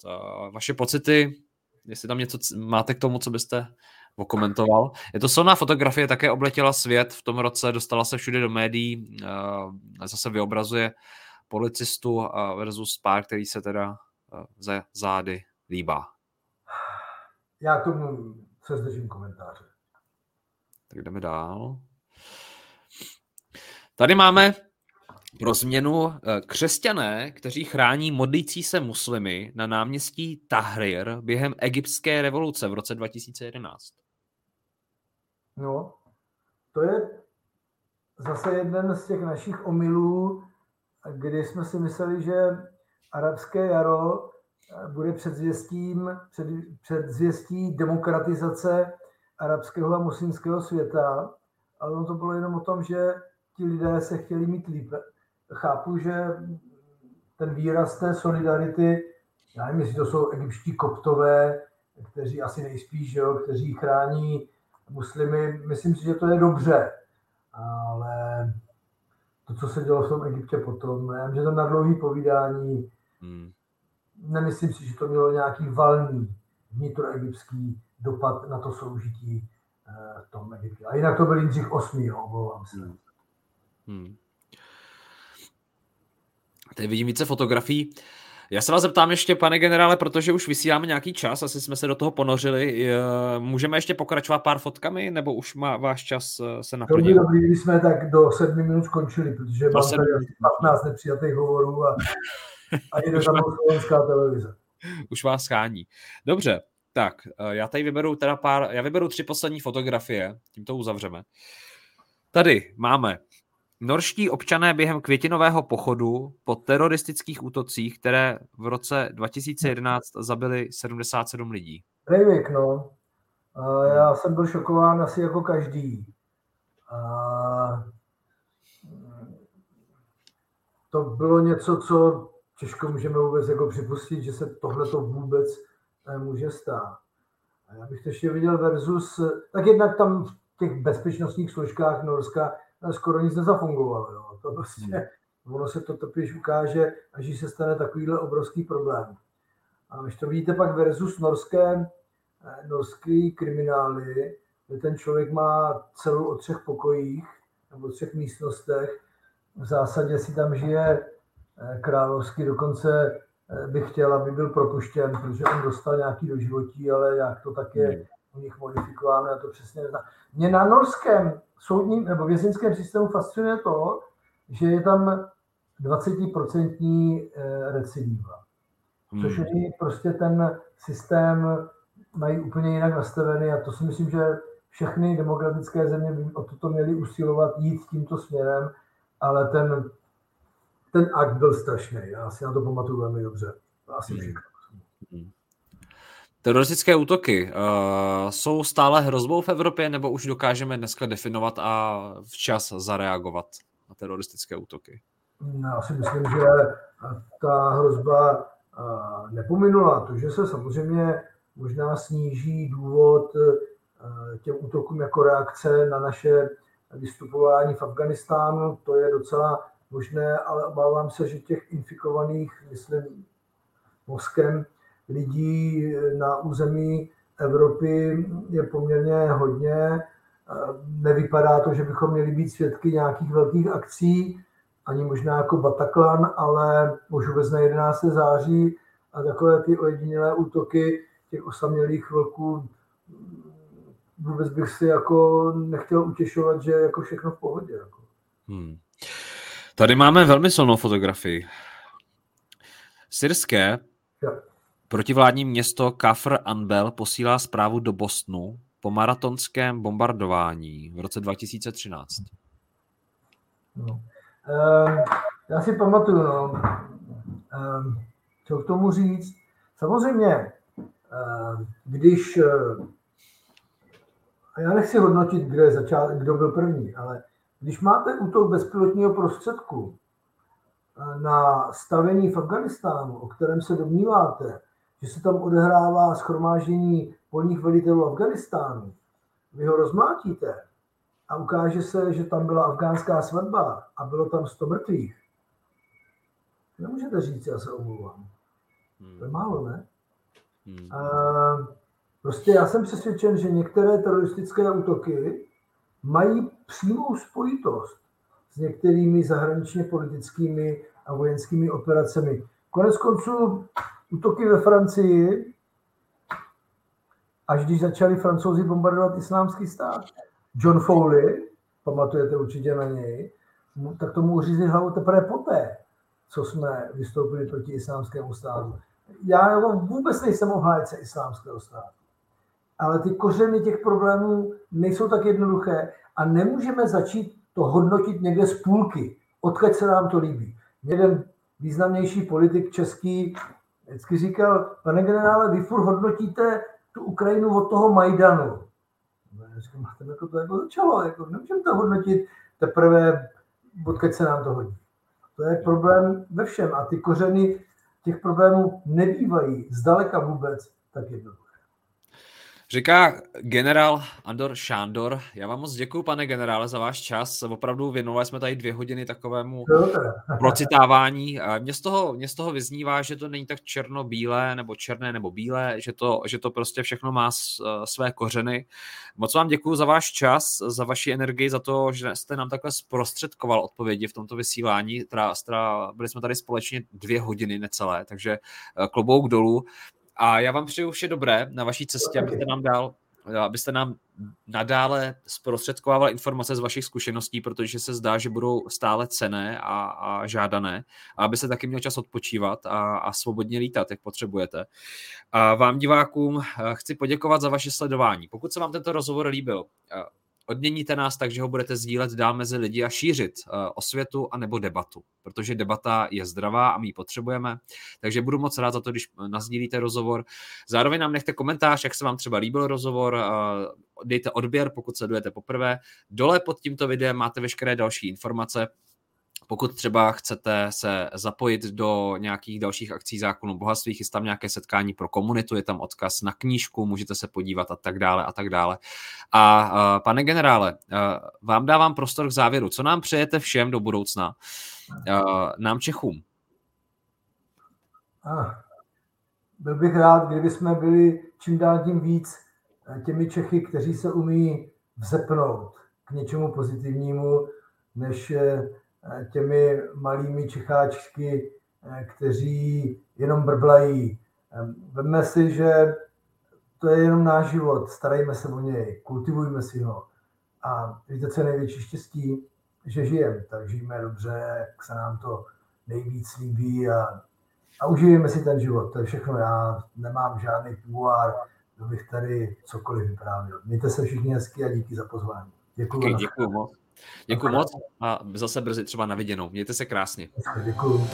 Vaše pocity, jestli tam něco máte k tomu, co byste okomentoval. Je to silná fotografie, také obletěla svět v tom roce, dostala se všude do médií, zase vyobrazuje policistu versus pár, který se teda ze zády líbá. Já k tomu se zdržím komentáře. Tak jdeme dál. Tady máme pro změnu eh, křesťané, kteří chrání modlící se muslimy na náměstí Tahrir během egyptské revoluce v roce 2011. No, to je zase jeden z těch našich omylů, kdy jsme si mysleli, že arabské jaro eh, bude předzvěstím, před, předzvěstí demokratizace arabského a muslimského světa, ale ono to bylo jenom o tom, že ti lidé se chtěli mít líp. Chápu, že ten výraz té solidarity, já nevím, jestli to jsou egyptští koptové, kteří asi nejspíš, jo, kteří chrání muslimy, myslím si, že to je dobře, ale to, co se dělo v tom Egyptě potom, já vím, že to na dlouhý povídání, hmm. nemyslím si, že to mělo nějaký valný vnitroegyptský dopad na to soužití eh, v tom Egyptě. A jinak to byl Jindřich VIII, omlouvám se. Hmm. Hmm. Tady vidím více fotografií. Já se vás zeptám ještě, pane generále, protože už vysíláme nějaký čas, asi jsme se do toho ponořili. Můžeme ještě pokračovat pár fotkami, nebo už má váš čas eh, se naplnil? Dobrý, dobrý, když jsme tak do sedmi minut skončili, protože mám tady 15 nepřijatých hovorů a, a jde tam slovenská televize. Už vás schání. Dobře, tak eh, já tady vyberu teda pár, já vyberu tři poslední fotografie, tím to uzavřeme. Tady máme Norští občané během květinového pochodu po teroristických útocích, které v roce 2011 zabili 77 lidí. Rejvik, no. Já jsem byl šokován asi jako každý. A to bylo něco, co těžko můžeme vůbec jako připustit, že se tohle to vůbec eh, může stát. A já bych to ještě viděl versus, tak jednak tam v těch bezpečnostních složkách Norska skoro nic nezafungovalo. Jo. To prostě, hmm. ono se to topiš ukáže, až se stane takovýhle obrovský problém. A když to vidíte pak versus norské, eh, norský kriminály, kde ten člověk má celou o třech pokojích nebo třech místnostech, v zásadě si tam žije eh, královský, dokonce eh, bych chtěl, aby byl propuštěn, protože on dostal nějaký doživotí, ale jak to tak je hmm. U nich modifikováno, já to přesně neznám. Mě na norském soudním nebo vězeňském systému fascinuje to, že je tam 20% eh, recidiva. Což hmm. oni prostě ten systém mají úplně jinak nastavený a to si myslím, že všechny demokratické země by o toto měly usilovat, jít tímto směrem, ale ten, ten akt byl strašný. Já si na to pamatuju velmi dobře. Asi hmm. Teroristické útoky uh, jsou stále hrozbou v Evropě, nebo už dokážeme dneska definovat a včas zareagovat na teroristické útoky? Já si myslím, že ta hrozba uh, nepominula. To, že se samozřejmě možná sníží důvod uh, těm útokům jako reakce na naše vystupování v Afganistánu, to je docela možné, ale obávám se, že těch infikovaných, myslím, mozkem lidí na území Evropy je poměrně hodně. Nevypadá to, že bychom měli být svědky nějakých velkých akcí, ani možná jako Bataclan, ale už vůbec na 11. září a takové ty ojedinělé útoky těch osamělých vlků vůbec bych si jako nechtěl utěšovat, že jako všechno v pohodě. Jako. Hmm. Tady máme velmi silnou fotografii. Syrské ja. Protivládní město Kafr Anbel posílá zprávu do Bostonu po maratonském bombardování v roce 2013. No. Ehm, já si pamatuju, no, ehm, co k tomu říct. Samozřejmě, ehm, když, a já nechci hodnotit, kde začal, kdo byl první, ale když máte útok bezpilotního prostředku na stavení v Afganistánu, o kterém se domníváte, že se tam odehrává schromáždění polních velitelů Afganistánu, vy ho rozmátíte, a ukáže se, že tam byla afgánská svatba a bylo tam 100 mrtvých, nemůžete říct, já se omlouvám. Hmm. To je málo, ne? Hmm. A prostě já jsem přesvědčen, že některé teroristické útoky mají přímou spojitost s některými zahraničně politickými a vojenskými operacemi. Konec konců útoky ve Francii, až když začali francouzi bombardovat islámský stát, John Foley, pamatujete určitě na něj, tak tomu uřízli hlavu teprve poté, co jsme vystoupili proti islámskému státu. Já vůbec nejsem obhájce islámského státu. Ale ty kořeny těch problémů nejsou tak jednoduché a nemůžeme začít to hodnotit někde z půlky, odkud se nám to líbí. Jeden významnější politik český vždycky říkal, pane generále, vy furt hodnotíte tu Ukrajinu od toho Majdanu. Já říkám, jako to jako začalo, jako nemůžeme to hodnotit teprve, odkud se nám to hodí. To je problém ve všem a ty kořeny těch problémů nebývají zdaleka vůbec tak jednoduché. Říká generál Andor Šándor. Já vám moc děkuji, pane generále, za váš čas. Opravdu věnovali jsme tady dvě hodiny takovému procitávání. Mně z, toho, mě z toho vyznívá, že to není tak černo-bílé, nebo černé nebo bílé, že to, že to prostě všechno má své kořeny. Moc vám děkuji za váš čas, za vaši energii, za to, že jste nám takhle zprostředkoval odpovědi v tomto vysílání. Teda, teda byli jsme tady společně dvě hodiny necelé, takže eh, klobouk dolů. A já vám přeju vše dobré na vaší cestě, abyste nám dal abyste nám nadále zprostředkovával informace z vašich zkušeností, protože se zdá, že budou stále cené a, a žádané, a aby se taky měl čas odpočívat a, a svobodně lítat, jak potřebujete. A vám divákům chci poděkovat za vaše sledování. Pokud se vám tento rozhovor líbil, odměníte nás tak, že ho budete sdílet dál mezi lidi a šířit uh, osvětu a nebo debatu, protože debata je zdravá a my ji potřebujeme. Takže budu moc rád za to, když nazdílíte rozhovor. Zároveň nám nechte komentář, jak se vám třeba líbil rozhovor, uh, dejte odběr, pokud sledujete poprvé. Dole pod tímto videem máte veškeré další informace, pokud třeba chcete se zapojit do nějakých dalších akcí zákonu bohatství, chystám nějaké setkání pro komunitu, je tam odkaz na knížku, můžete se podívat a tak dále a tak dále. A pane generále, vám dávám prostor k závěru. Co nám přejete všem do budoucna? Nám Čechům. Ah, byl bych rád, kdyby jsme byli čím dál tím víc těmi Čechy, kteří se umí vzepnout k něčemu pozitivnímu, než těmi malými čecháčky, eh, kteří jenom brblají. Vemme si, že to je jenom náš život, starejme se o něj, kultivujme si ho. A víte, co je největší štěstí? Že žijeme, tak žijeme dobře, jak se nám to nejvíc líbí a, a užijeme si ten život. To je všechno. Já nemám žádný půvár, bych tady cokoliv vyprávěl. Mějte se všichni hezky a díky za pozvání. Děkuji. Děkuji moc. Děkuji moc a zase brzy třeba na viděnou. Mějte se krásně. Děkuji.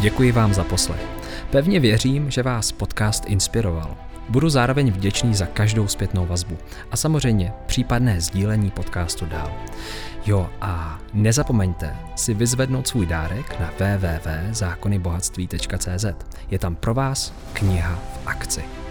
Děkuji vám za poslech. Pevně věřím, že vás podcast inspiroval. Budu zároveň vděčný za každou zpětnou vazbu a samozřejmě případné sdílení podcastu dál. Jo a nezapomeňte si vyzvednout svůj dárek na www.zákonybohatství.cz. Je tam pro vás kniha v akci.